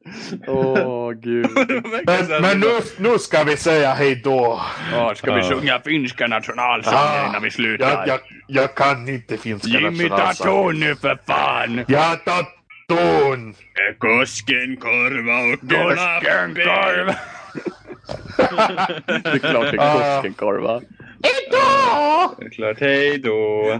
[SPEAKER 3] Åh gud.
[SPEAKER 2] Var
[SPEAKER 1] Men, men nu, nu ska vi säga hej då.
[SPEAKER 3] Ja, ska vi sjunga finska nationalsången
[SPEAKER 1] Ah,
[SPEAKER 3] innan vi
[SPEAKER 1] Jag,
[SPEAKER 3] slutar?
[SPEAKER 1] jag, jag kan inte finska
[SPEAKER 3] Jimmy ta ton nu för fan!
[SPEAKER 1] Jag tar ton.
[SPEAKER 2] Koskenkorva och
[SPEAKER 3] Koskenkorv! Det är klart det är. Koskenkorva.
[SPEAKER 2] Det är klart, hej då.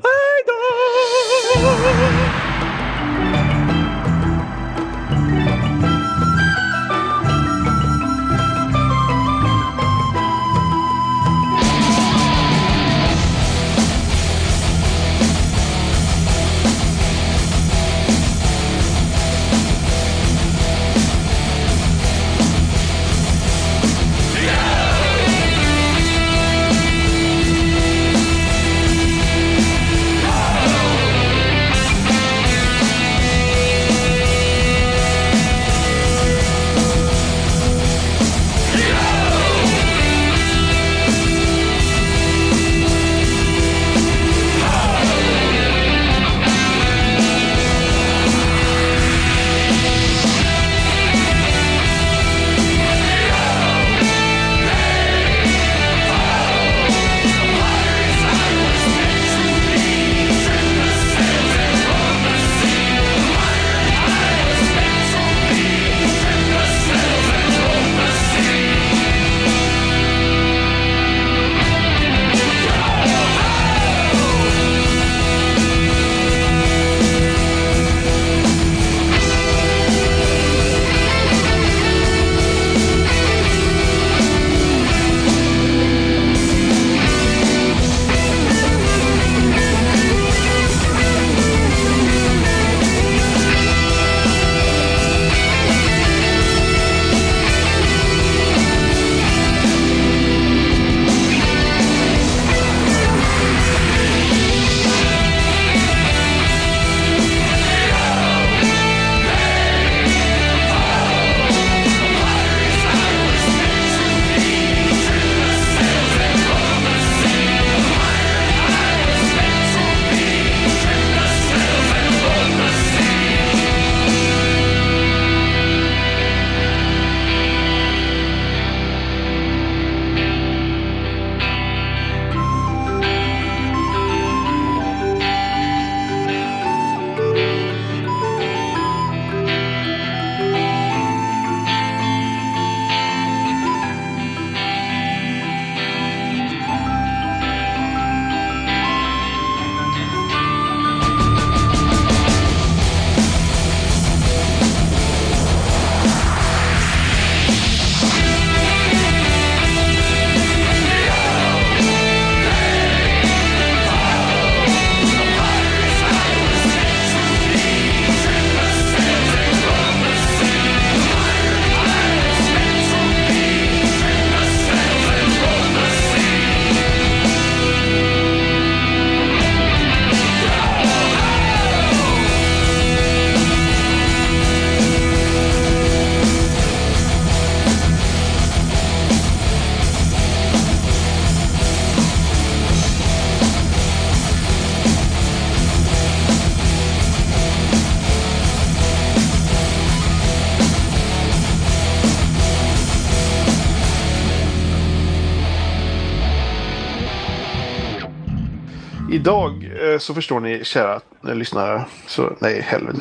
[SPEAKER 1] Så förstår ni kära eh, lyssnare. Så nej, helvete.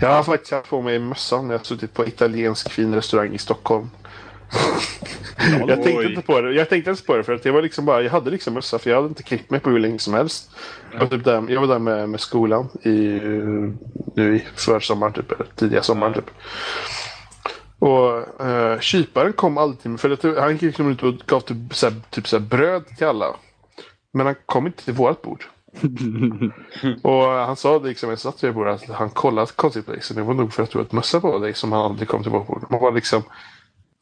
[SPEAKER 1] Jag har faktiskt haft på mig mössan när jag har suttit på italiensk fin restaurang i Stockholm. jag tänkte inte på det. Jag tänkte inte på det för att jag var liksom bara, jag hade liksom mössa för jag hade inte klippt mig på hur länge som helst. Jag var, typ där, jag var där med, med skolan i, eh, nu i försommaren typ, eller tidiga sommaren typ. Och uh, kyparen kom alltid för att han gick liksom ut och gav typ, såhär, typ såhär bröd till alla. Men han kom inte till vårt bord. och han sa liksom, jag satt vid bordet, att han kollade konstigt på dig. Liksom. Så det var nog för att du hade ett mössa på dig som han aldrig kom tillbaka på. Man var liksom,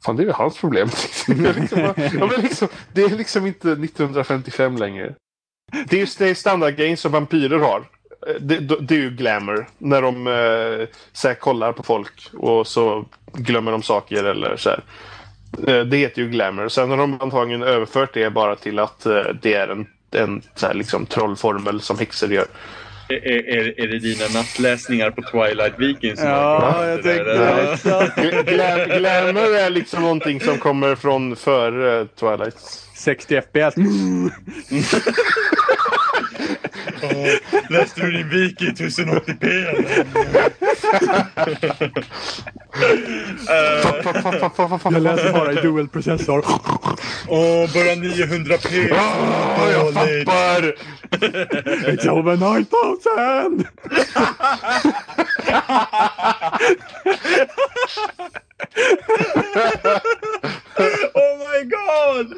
[SPEAKER 1] fan det är väl hans problem. Det är liksom, ja, men liksom, det är liksom inte 1955 längre. Det är just det standardgrejen som vampyrer har. Det, det är ju glamour. När de eh, så här, kollar på folk och så glömmer de saker eller så här. Eh, det heter ju glamour. Sen har de antagligen överfört det bara till att eh, det är en, en så här, liksom, trollformel som häxor gör.
[SPEAKER 2] Är, är, är det dina nattläsningar på Twilight Viking som
[SPEAKER 3] Ja, jag tänkte
[SPEAKER 2] Ja.
[SPEAKER 3] också.
[SPEAKER 1] Gla- gla- glamour är liksom någonting som kommer från före Twilight.
[SPEAKER 3] 60 FPS.
[SPEAKER 2] Läste du din Viki 1080p eller?
[SPEAKER 3] Jag läser bara i dual-processor.
[SPEAKER 2] Åh, bara 900p.
[SPEAKER 1] Ah, jag fattar!
[SPEAKER 3] It's over 9000! oh my god!